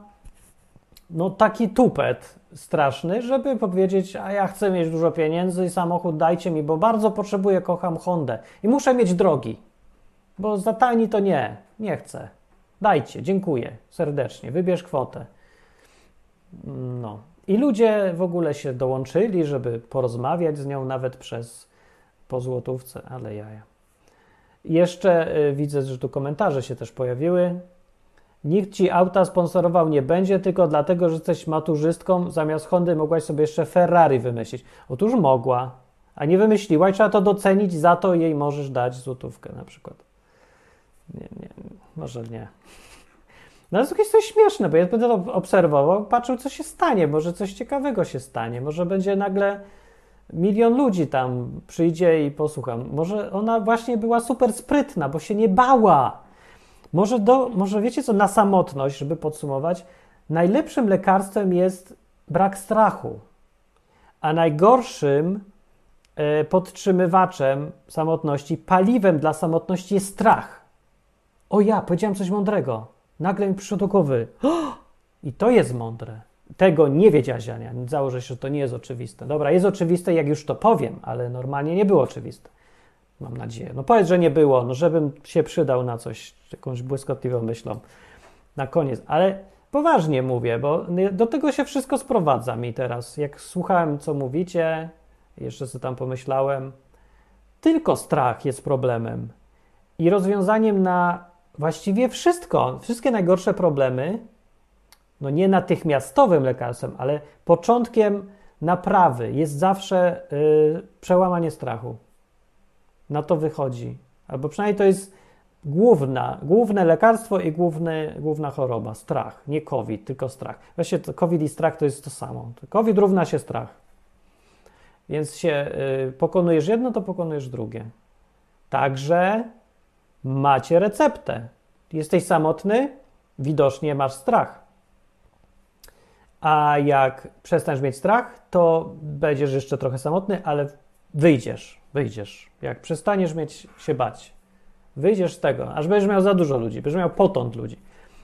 no taki tupet straszny, żeby powiedzieć, a ja chcę mieć dużo pieniędzy i samochód dajcie mi, bo bardzo potrzebuję, kocham Hondę i muszę mieć drogi, bo za tani to nie, nie chcę. Dajcie, dziękuję serdecznie, wybierz kwotę. No. I ludzie w ogóle się dołączyli, żeby porozmawiać z nią nawet przez po złotówce, ale jaja. Jeszcze y, widzę, że tu komentarze się też pojawiły. Nikt ci auta sponsorował nie będzie, tylko dlatego, że jesteś maturzystką, zamiast Hondy mogłaś sobie jeszcze Ferrari wymyślić. Otóż mogła, a nie wymyśliła i trzeba to docenić, za to jej możesz dać złotówkę na przykład. Nie, nie, może nie. No ale to jest coś śmieszne, bo ja będę obserwował, patrzył, co się stanie. Może coś ciekawego się stanie. Może będzie nagle milion ludzi tam przyjdzie i posłucham. Może ona właśnie była super sprytna, bo się nie bała. Może, do, może wiecie co, na samotność, żeby podsumować, najlepszym lekarstwem jest brak strachu, a najgorszym e, podtrzymywaczem samotności, paliwem dla samotności jest strach. O ja, powiedziałem coś mądrego. Nagle mi przyszło do głowy. I to jest mądre. Tego nie wiedziałaś, Ania. Założę się, że to nie jest oczywiste. Dobra, jest oczywiste, jak już to powiem, ale normalnie nie było oczywiste. Mam nadzieję. No powiedz, że nie było, no żebym się przydał na coś, jakąś błyskotliwą myślą na koniec. Ale poważnie mówię, bo do tego się wszystko sprowadza mi teraz. Jak słuchałem, co mówicie, jeszcze sobie tam pomyślałem, tylko strach jest problemem. I rozwiązaniem na właściwie wszystko, wszystkie najgorsze problemy, no nie natychmiastowym lekarstwem, ale początkiem naprawy jest zawsze yy, przełamanie strachu. Na to wychodzi. Albo przynajmniej to jest główna, główne lekarstwo i główny, główna choroba. Strach. Nie COVID, tylko strach. Właściwie to COVID i strach to jest to samo. COVID równa się strach. Więc się yy, pokonujesz jedno, to pokonujesz drugie. Także macie receptę. Jesteś samotny, widocznie masz strach. A jak przestaniesz mieć strach, to będziesz jeszcze trochę samotny, ale wyjdziesz, wyjdziesz. Jak przestaniesz mieć się bać, wyjdziesz z tego, aż będziesz miał za dużo ludzi, będziesz miał potąd ludzi.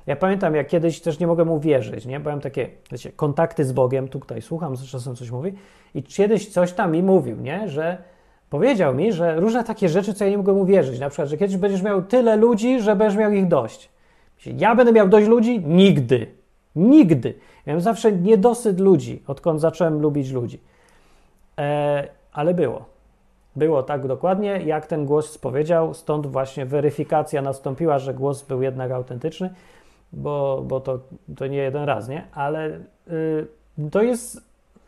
Ja pamiętam, jak kiedyś też nie mogłem uwierzyć, nie? Byłem takie, wiecie, kontakty z Bogiem, tutaj słucham, czasem coś mówi i kiedyś coś tam mi mówił, nie? Że Powiedział mi, że różne takie rzeczy, co ja nie mogłem uwierzyć. Na przykład, że kiedyś będziesz miał tyle ludzi, że będziesz miał ich dość. Ja będę miał dość ludzi? Nigdy. Nigdy. Miałem zawsze niedosyt ludzi, odkąd zacząłem lubić ludzi. E, ale było. Było tak dokładnie, jak ten głos spowiedział, stąd właśnie weryfikacja nastąpiła, że głos był jednak autentyczny, bo, bo to, to nie jeden raz, nie? Ale y, to jest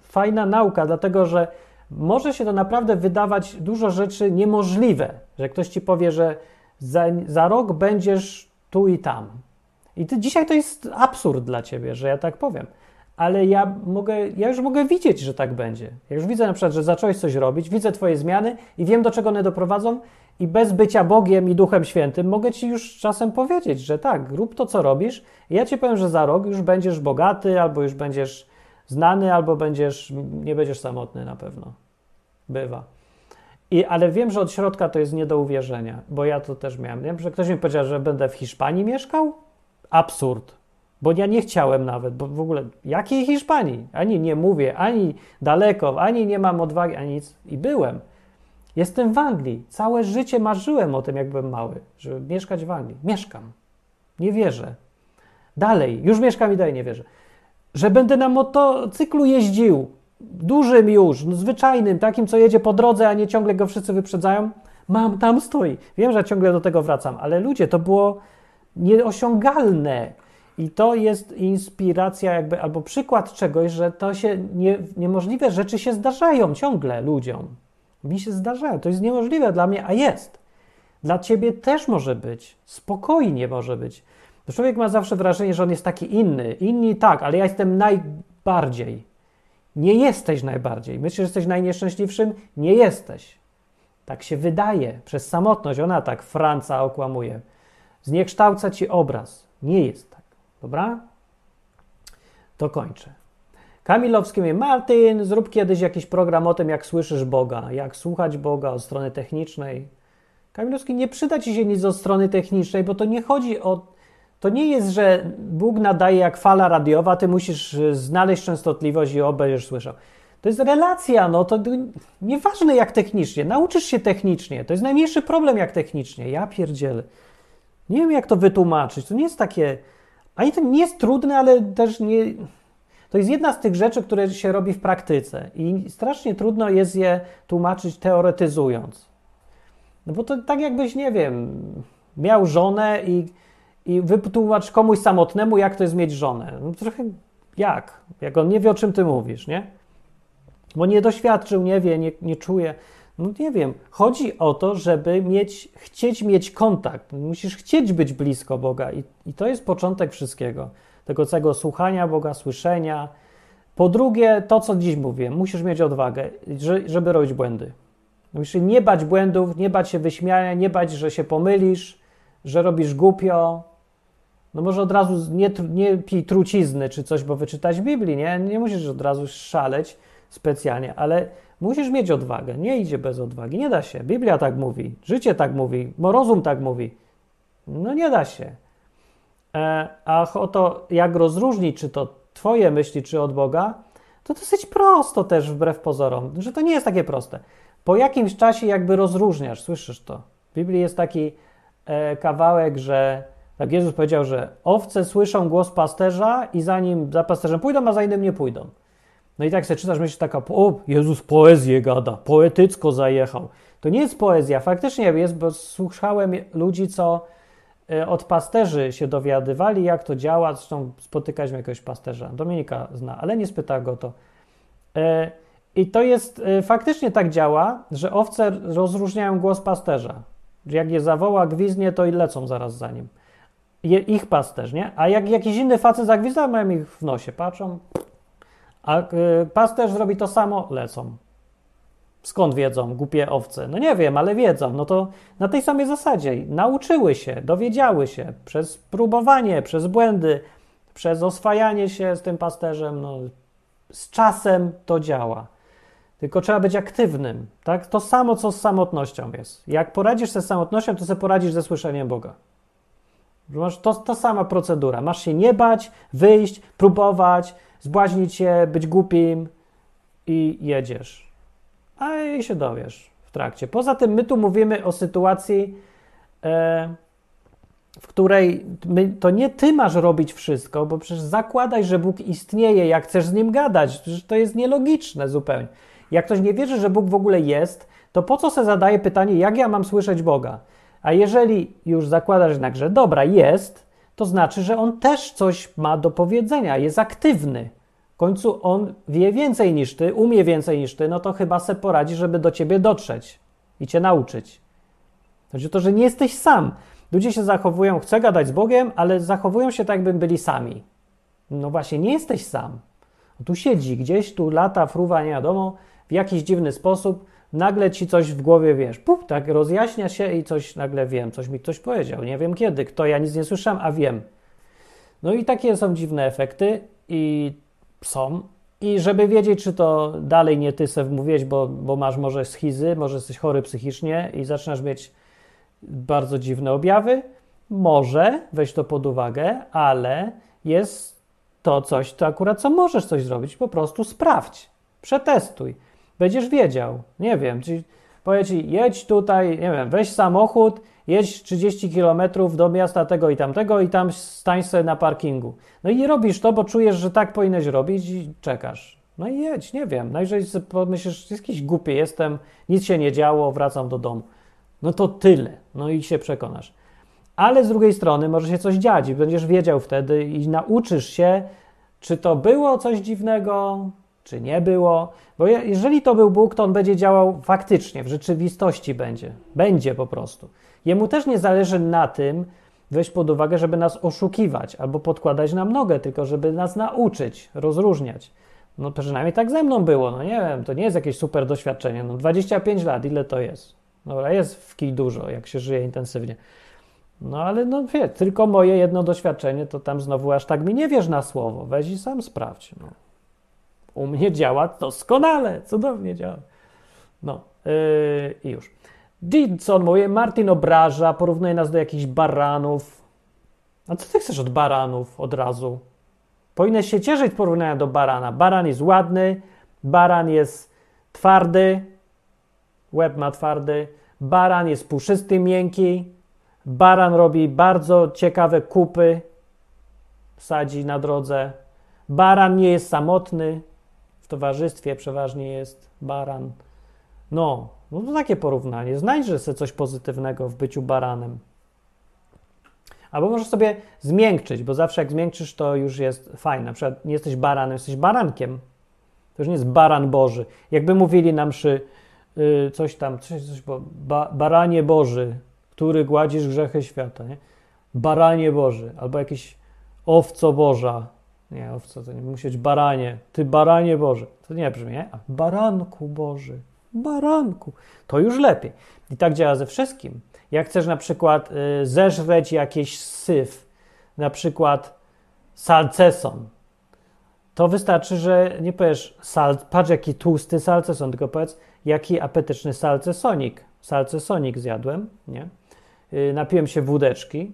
fajna nauka, dlatego że może się to naprawdę wydawać dużo rzeczy niemożliwe, że ktoś ci powie, że za, za rok będziesz tu i tam. I ty, dzisiaj to jest absurd dla ciebie, że ja tak powiem. Ale ja, mogę, ja już mogę widzieć, że tak będzie. Ja już widzę na przykład, że zacząłeś coś robić, widzę Twoje zmiany i wiem, do czego one doprowadzą, i bez bycia Bogiem i Duchem Świętym mogę Ci już czasem powiedzieć, że tak, rób to, co robisz, ja Ci powiem, że za rok już będziesz bogaty, albo już będziesz znany, albo będziesz, nie będziesz samotny na pewno. Bywa. I, ale wiem, że od środka to jest nie do uwierzenia, bo ja to też miałem. Wiem, że ktoś mi powiedział, że będę w Hiszpanii mieszkał? Absurd. Bo ja nie chciałem nawet, bo w ogóle jakiej Hiszpanii? Ani nie mówię, ani daleko, ani nie mam odwagi, ani nic. I byłem. Jestem w Anglii. Całe życie marzyłem o tym, jak byłem mały, żeby mieszkać w Anglii. Mieszkam. Nie wierzę. Dalej, już mieszkam i dalej nie wierzę. Że będę na motocyklu jeździł dużym już, no zwyczajnym, takim, co jedzie po drodze, a nie ciągle go wszyscy wyprzedzają. Mam, tam stoi. Wiem, że ciągle do tego wracam, ale ludzie, to było nieosiągalne. I to jest inspiracja, jakby, albo przykład czegoś, że to się nie, niemożliwe rzeczy się zdarzają ciągle ludziom. Mi się zdarzają. To jest niemożliwe dla mnie, a jest. Dla ciebie też może być. Spokojnie może być. To człowiek ma zawsze wrażenie, że on jest taki inny. Inni tak, ale ja jestem najbardziej. Nie jesteś najbardziej. Myślisz, że jesteś najnieszczęśliwszym? Nie jesteś. Tak się wydaje. Przez samotność ona tak Franca okłamuje. Zniekształca ci obraz. Nie jest tak. Dobra? To kończę. Kamilowski mówi, Martin, zrób kiedyś jakiś program o tym, jak słyszysz Boga, jak słuchać Boga od strony technicznej. Kamilowski, nie przyda ci się nic od strony technicznej, bo to nie chodzi o. To nie jest, że Bóg nadaje jak fala radiowa, ty musisz y, znaleźć częstotliwość i o, będziesz słyszał. To jest relacja, no to nieważne jak technicznie. Nauczysz się technicznie. To jest najmniejszy problem jak technicznie. Ja pierdzielę. Nie wiem jak to wytłumaczyć. To nie jest takie. Ani to nie jest trudne, ale też nie. To jest jedna z tych rzeczy, które się robi w praktyce i strasznie trudno jest je tłumaczyć teoretyzując. No bo to tak jakbyś, nie wiem, miał żonę i, i wytłumacz komuś samotnemu, jak to jest mieć żonę. No trochę jak? Jak on nie wie, o czym ty mówisz, nie? Bo nie doświadczył, nie wie, nie, nie czuje. No nie wiem. Chodzi o to, żeby mieć, chcieć mieć kontakt. Musisz chcieć być blisko Boga i, i to jest początek wszystkiego. Tego całego słuchania Boga, słyszenia. Po drugie, to co dziś mówię, musisz mieć odwagę, żeby robić błędy. Musisz nie bać błędów, nie bać się wyśmiania, nie bać, że się pomylisz, że robisz głupio. No może od razu nie, nie pij trucizny czy coś, bo wyczytać Biblii, nie? Nie musisz od razu szaleć specjalnie, ale musisz mieć odwagę. Nie idzie bez odwagi, nie da się. Biblia tak mówi, życie tak mówi, rozum tak mówi. No nie da się. E, a o to, jak rozróżnić, czy to Twoje myśli, czy od Boga, to dosyć prosto też wbrew pozorom, że to nie jest takie proste. Po jakimś czasie jakby rozróżniasz, słyszysz to. W Biblii jest taki e, kawałek, że tak Jezus powiedział, że owce słyszą głos pasterza i zanim za pasterzem pójdą, a za innym nie pójdą. No i tak sobie czytasz, myślisz taka, o, Jezus poezję gada, poetycko zajechał. To nie jest poezja, faktycznie jest, bo słuchałem ludzi, co e, od pasterzy się dowiadywali, jak to działa. Zresztą spotykaliśmy jakiegoś pasterza, Dominika zna, ale nie spyta go to. E, I to jest, e, faktycznie tak działa, że owce rozróżniają głos pasterza. Jak je zawoła, gwiznie, to i lecą zaraz za nim. Ich pasterz, nie? A jak jakiś inny facet zagwizda, mają ich w nosie, patrzą, a y, pasterz zrobi to samo, lecą. Skąd wiedzą, głupie owce? No nie wiem, ale wiedzą. No to na tej samej zasadzie nauczyły się, dowiedziały się przez próbowanie, przez błędy, przez oswajanie się z tym pasterzem. No, z czasem to działa. Tylko trzeba być aktywnym. Tak? To samo, co z samotnością jest. Jak poradzisz sobie z samotnością, to sobie poradzisz ze słyszeniem Boga. To, to sama procedura. Masz się nie bać, wyjść, próbować, zbłaźnić się, być głupim i jedziesz. A i się dowiesz w trakcie. Poza tym my tu mówimy o sytuacji, e, w której my, to nie ty masz robić wszystko, bo przecież zakładaj, że Bóg istnieje, jak chcesz z nim gadać. Przecież to jest nielogiczne zupełnie. Jak ktoś nie wierzy, że Bóg w ogóle jest, to po co se zadaje pytanie, jak ja mam słyszeć Boga? A jeżeli już zakładasz jednak, że dobra, jest, to znaczy, że on też coś ma do powiedzenia, jest aktywny. W końcu on wie więcej niż ty, umie więcej niż ty, no to chyba se poradzi, żeby do ciebie dotrzeć i cię nauczyć. Chodzi o to, że nie jesteś sam. Ludzie się zachowują, chcę gadać z Bogiem, ale zachowują się tak, jakby byli sami. No właśnie, nie jesteś sam. Tu siedzi gdzieś, tu lata, fruwa, nie wiadomo, w jakiś dziwny sposób, nagle ci coś w głowie, wiesz, puf, tak rozjaśnia się i coś nagle wiem, coś mi ktoś powiedział, nie wiem kiedy, kto, ja nic nie słyszałem, a wiem. No i takie są dziwne efekty i są. I żeby wiedzieć, czy to dalej nie ty se wmówiłeś, bo, bo masz może schizy, może jesteś chory psychicznie i zaczynasz mieć bardzo dziwne objawy, może weź to pod uwagę, ale jest to coś, to akurat co możesz coś zrobić, po prostu sprawdź, przetestuj będziesz wiedział. Nie wiem, czyli powie ci, jedź tutaj, nie wiem, weź samochód, jedź 30 km do miasta tego i tamtego i tam stań sobie na parkingu. No i robisz to, bo czujesz, że tak powinieneś robić i czekasz. No i jedź, nie wiem. No jeżeli pomyślisz, jakiś głupi jestem, nic się nie działo, wracam do domu. No to tyle. No i się przekonasz. Ale z drugiej strony może się coś dziać i będziesz wiedział wtedy i nauczysz się, czy to było coś dziwnego, czy nie było. Bo je- jeżeli to był Bóg, to on będzie działał faktycznie, w rzeczywistości będzie. Będzie po prostu. Jemu też nie zależy na tym, weź pod uwagę, żeby nas oszukiwać albo podkładać nam nogę, tylko żeby nas nauczyć, rozróżniać. No przynajmniej tak ze mną było, no nie wiem, to nie jest jakieś super doświadczenie. No 25 lat, ile to jest? Dobra, jest w kij dużo, jak się żyje intensywnie. No ale no wie, tylko moje jedno doświadczenie, to tam znowu aż tak mi nie wiesz na słowo. Weź i sam sprawdź. No. U mnie działa doskonale, cudownie działa. No yy, i już. Didson mówi, Martin obraża, porównuje nas do jakichś baranów. A co ty chcesz od baranów od razu? Powinieneś się cieszyć porównania do barana. Baran jest ładny, baran jest twardy, łeb ma twardy, baran jest puszysty, miękki, baran robi bardzo ciekawe kupy, sadzi na drodze. Baran nie jest samotny, towarzystwie przeważnie jest baran. No, no to takie porównanie. Znajdźże sobie coś pozytywnego w byciu baranem. Albo możesz sobie zmiękczyć, bo zawsze jak zmiękczysz, to już jest fajne. Na przykład nie jesteś baranem, jesteś barankiem. To już nie jest baran Boży. Jakby mówili nam przy y, coś tam, coś, coś, ba, baranie Boży, który gładzisz grzechy świata, nie? Baranie Boży, albo jakiś owco Boża. Nie, owco to nie musi baranie. Ty baranie Boży. To nie brzmi, nie? A baranku Boży. Baranku. To już lepiej. I tak działa ze wszystkim. Jak chcesz na przykład y, zeżreć jakiś syf, na przykład salceson, to wystarczy, że nie powiesz, sal, patrz jaki tłusty salceson, tylko powiedz, jaki apetyczny salcesonik. Salcesonik zjadłem, nie? Yy, napiłem się wódeczki.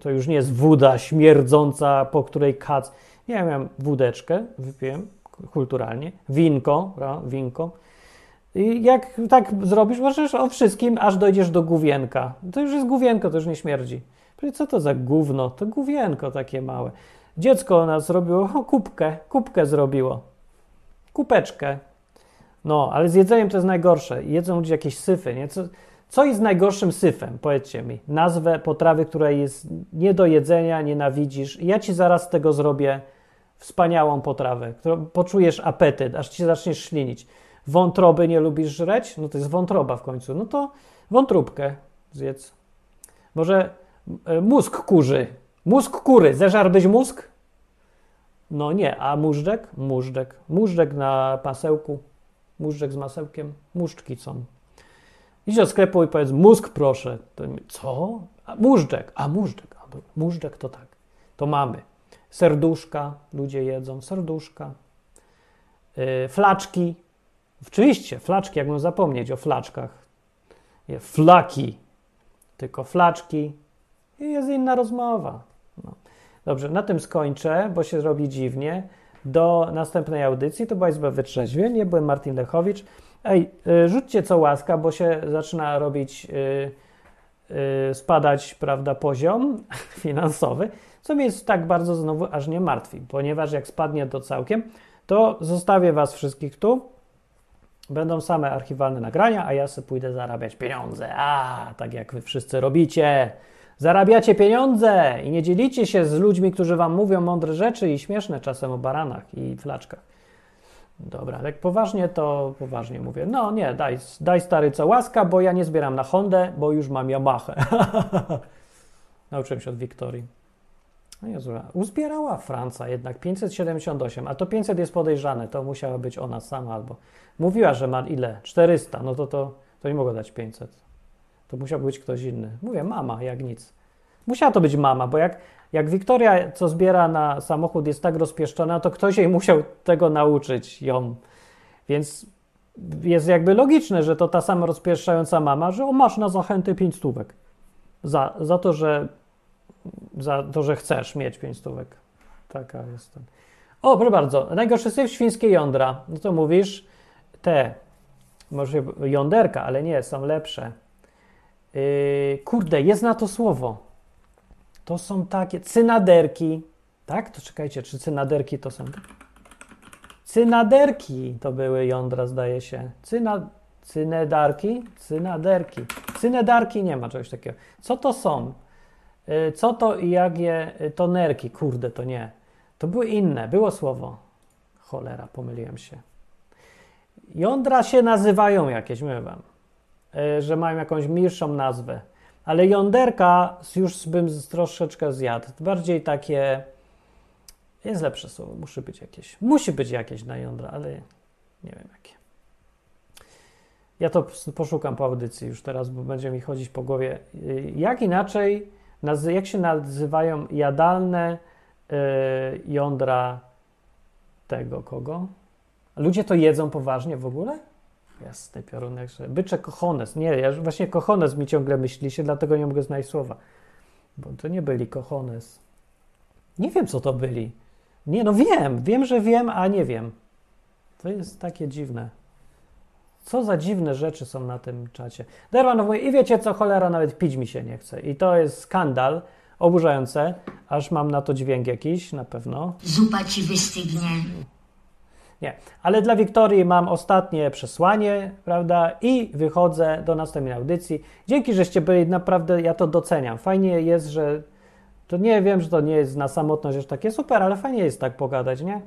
To już nie jest woda śmierdząca, po której kac. Ja miałem wódeczkę, wypiłem kulturalnie. Winko, winko. I jak tak zrobisz, możesz o wszystkim, aż dojdziesz do główienka. To już jest główienko, to już nie śmierdzi. Co to za gówno? To główienko takie małe. Dziecko nas zrobiło, o, kubkę, kubkę zrobiło. Kupeczkę. No, ale z jedzeniem to jest najgorsze. Jedzą ludzie jakieś syfy, nie? Co, co jest najgorszym syfem? Powiedzcie mi. Nazwę potrawy, która jest nie do jedzenia, nienawidzisz. Ja ci zaraz tego zrobię wspaniałą potrawę, którą poczujesz apetyt, aż ci zaczniesz ślinić. Wątroby nie lubisz żreć? No to jest wątroba w końcu. No to wątróbkę zjedz. Może e, mózg kurzy. Mózg kury. Zeżarłbyś mózg? No nie. A móżdżek? Móżdżek. Móżdżek na pasełku. Móżdżek z masełkiem. Móżdżki są. Idź do sklepu i powiedz mózg proszę. To, co? A, móżdżek. A móżdżek. A, móżdżek to tak. To mamy. Serduszka. Ludzie jedzą. Serduszka. Yy, flaczki. Oczywiście, flaczki, jak mam zapomnieć o flaczkach. Nie, flaki, tylko flaczki i jest inna rozmowa. No. Dobrze, na tym skończę, bo się robi dziwnie. Do następnej audycji to była Izba Wytrzeźwień, byłem Martin Lechowicz. Ej, y, rzućcie co łaska, bo się zaczyna robić, y, y, spadać, prawda, poziom finansowy, co mnie jest tak bardzo znowu aż nie martwi, ponieważ jak spadnie to całkiem, to zostawię was wszystkich tu, Będą same archiwalne nagrania, a ja sobie pójdę zarabiać pieniądze. A, tak jak wy wszyscy robicie. Zarabiacie pieniądze i nie dzielicie się z ludźmi, którzy wam mówią mądre rzeczy i śmieszne czasem o baranach i flaczkach. Dobra, tak poważnie to poważnie mówię. No nie, daj, daj stary co łaska, bo ja nie zbieram na Hondę, bo już mam Yamahę. Nauczyłem się od Wiktorii. No uzbierała Franca jednak 578, a to 500 jest podejrzane, to musiała być ona sama albo... Mówiła, że ma ile? 400, no to, to, to nie mogło dać 500. To musiał być ktoś inny. Mówię, mama, jak nic. Musiała to być mama, bo jak, jak Wiktoria, co zbiera na samochód, jest tak rozpieszczona, to ktoś jej musiał tego nauczyć, ją. Więc jest jakby logiczne, że to ta sama rozpieszczająca mama, że o, masz na zachętę 5 stówek. Za, za to, że za to, że chcesz mieć 5 stówek. Taka jest. O, proszę bardzo. Najgorszy syf świńskie jądra. No to mówisz, te, może jąderka, ale nie, są lepsze. Yy, kurde, jest na to słowo. To są takie cynaderki. Tak? To czekajcie, czy cynaderki to są? Cynaderki to były jądra, zdaje się. Cyna, cynedarki? Cynaderki. Cynedarki nie ma czegoś takiego. Co to są? Y, Co to i jak je y, tonerki? Kurde, to nie. To były inne, było słowo. Cholera, pomyliłem się. Jądra się nazywają jakieś, mówię wam, y, że mają jakąś milszą nazwę. Ale jąderka już bym troszeczkę zjadł. Bardziej takie. Jest lepsze słowo, musi być jakieś. Musi być jakieś na jądra, ale nie wiem jakie. Ja to poszukam po audycji już teraz, bo będzie mi chodzić po głowie. Jak inaczej, jak się nazywają jadalne y, jądra tego kogo? Ludzie to jedzą poważnie w ogóle? Jasny piorunek, że bycze kochones. Nie, ja właśnie kochones mi ciągle myśli się, dlatego nie mogę znaleźć słowa. Bo to nie byli kochones. Nie wiem, co to byli. Nie, no wiem, wiem, że wiem, a nie wiem. To jest takie dziwne. Co za dziwne rzeczy są na tym czacie. Derman mówi, i wiecie co, cholera, nawet pić mi się nie chce. I to jest skandal, oburzające, aż mam na to dźwięk jakiś, na pewno. Zupa ci wystygnie. Nie, ale dla Wiktorii mam ostatnie przesłanie, prawda? I wychodzę do następnej audycji. Dzięki, żeście byli, naprawdę ja to doceniam. Fajnie jest, że to nie wiem, że to nie jest na samotność aż takie super, ale fajnie jest tak pogadać, nie?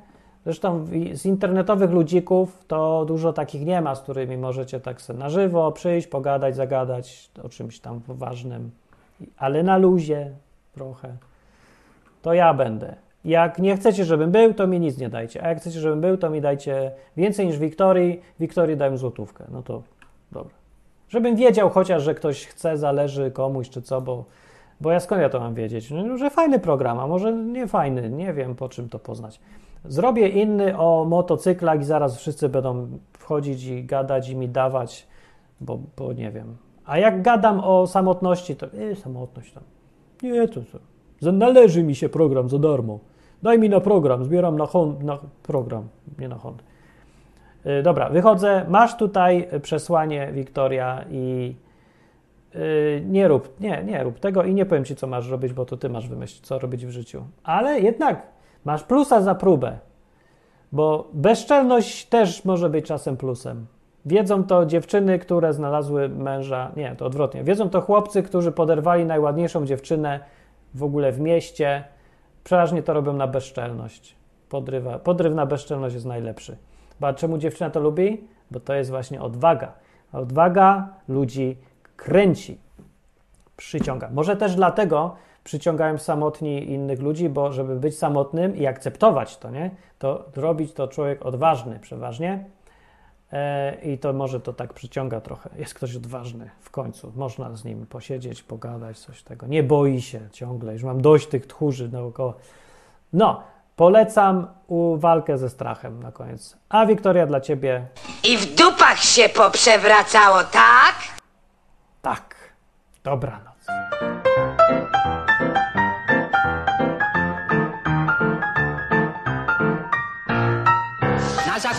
Zresztą z internetowych ludzików to dużo takich nie ma, z którymi możecie tak sobie na żywo przyjść, pogadać, zagadać o czymś tam ważnym, ale na luzie trochę to ja będę. Jak nie chcecie, żebym był, to mi nic nie dajcie. A jak chcecie, żebym był, to mi dajcie więcej niż Wiktorii. Wiktorii dałem złotówkę. No to dobra. Żebym wiedział chociaż, że ktoś chce, zależy komuś czy co, bo, bo ja skąd ja to mam wiedzieć? No, że fajny program, a może nie fajny, nie wiem po czym to poznać. Zrobię inny o motocyklach i zaraz wszyscy będą wchodzić i gadać i mi dawać, bo, bo nie wiem. A jak gadam o samotności, to yy, samotność tam. Nie, to co. Należy mi się program za darmo. Daj mi na program, zbieram na, hon, na program, nie na Honda. Yy, dobra, wychodzę. Masz tutaj przesłanie, Wiktoria, i yy, nie rób, nie, nie rób tego i nie powiem ci, co masz robić, bo to ty masz wymyślić, co robić w życiu. Ale jednak masz plusa za próbę, bo bezczelność też może być czasem plusem. Wiedzą to dziewczyny, które znalazły męża, nie, to odwrotnie. Wiedzą to chłopcy, którzy poderwali najładniejszą dziewczynę w ogóle w mieście. Przeważnie to robią na bezczelność. Podrywa, podryw na bezczelność jest najlepszy. Bo czemu dziewczyna to lubi? Bo to jest właśnie odwaga. A odwaga ludzi kręci, przyciąga. Może też dlatego przyciągają samotni innych ludzi, bo żeby być samotnym i akceptować to, nie? To robić to człowiek odważny przeważnie. E, I to może to tak przyciąga trochę. Jest ktoś odważny w końcu. Można z nim posiedzieć, pogadać, coś tego. Nie boi się ciągle. Już mam dość tych tchórzy naokoło. No, polecam walkę ze strachem na koniec. A Wiktoria dla ciebie I w dupach się poprzewracało, tak? tak. Dobranoc.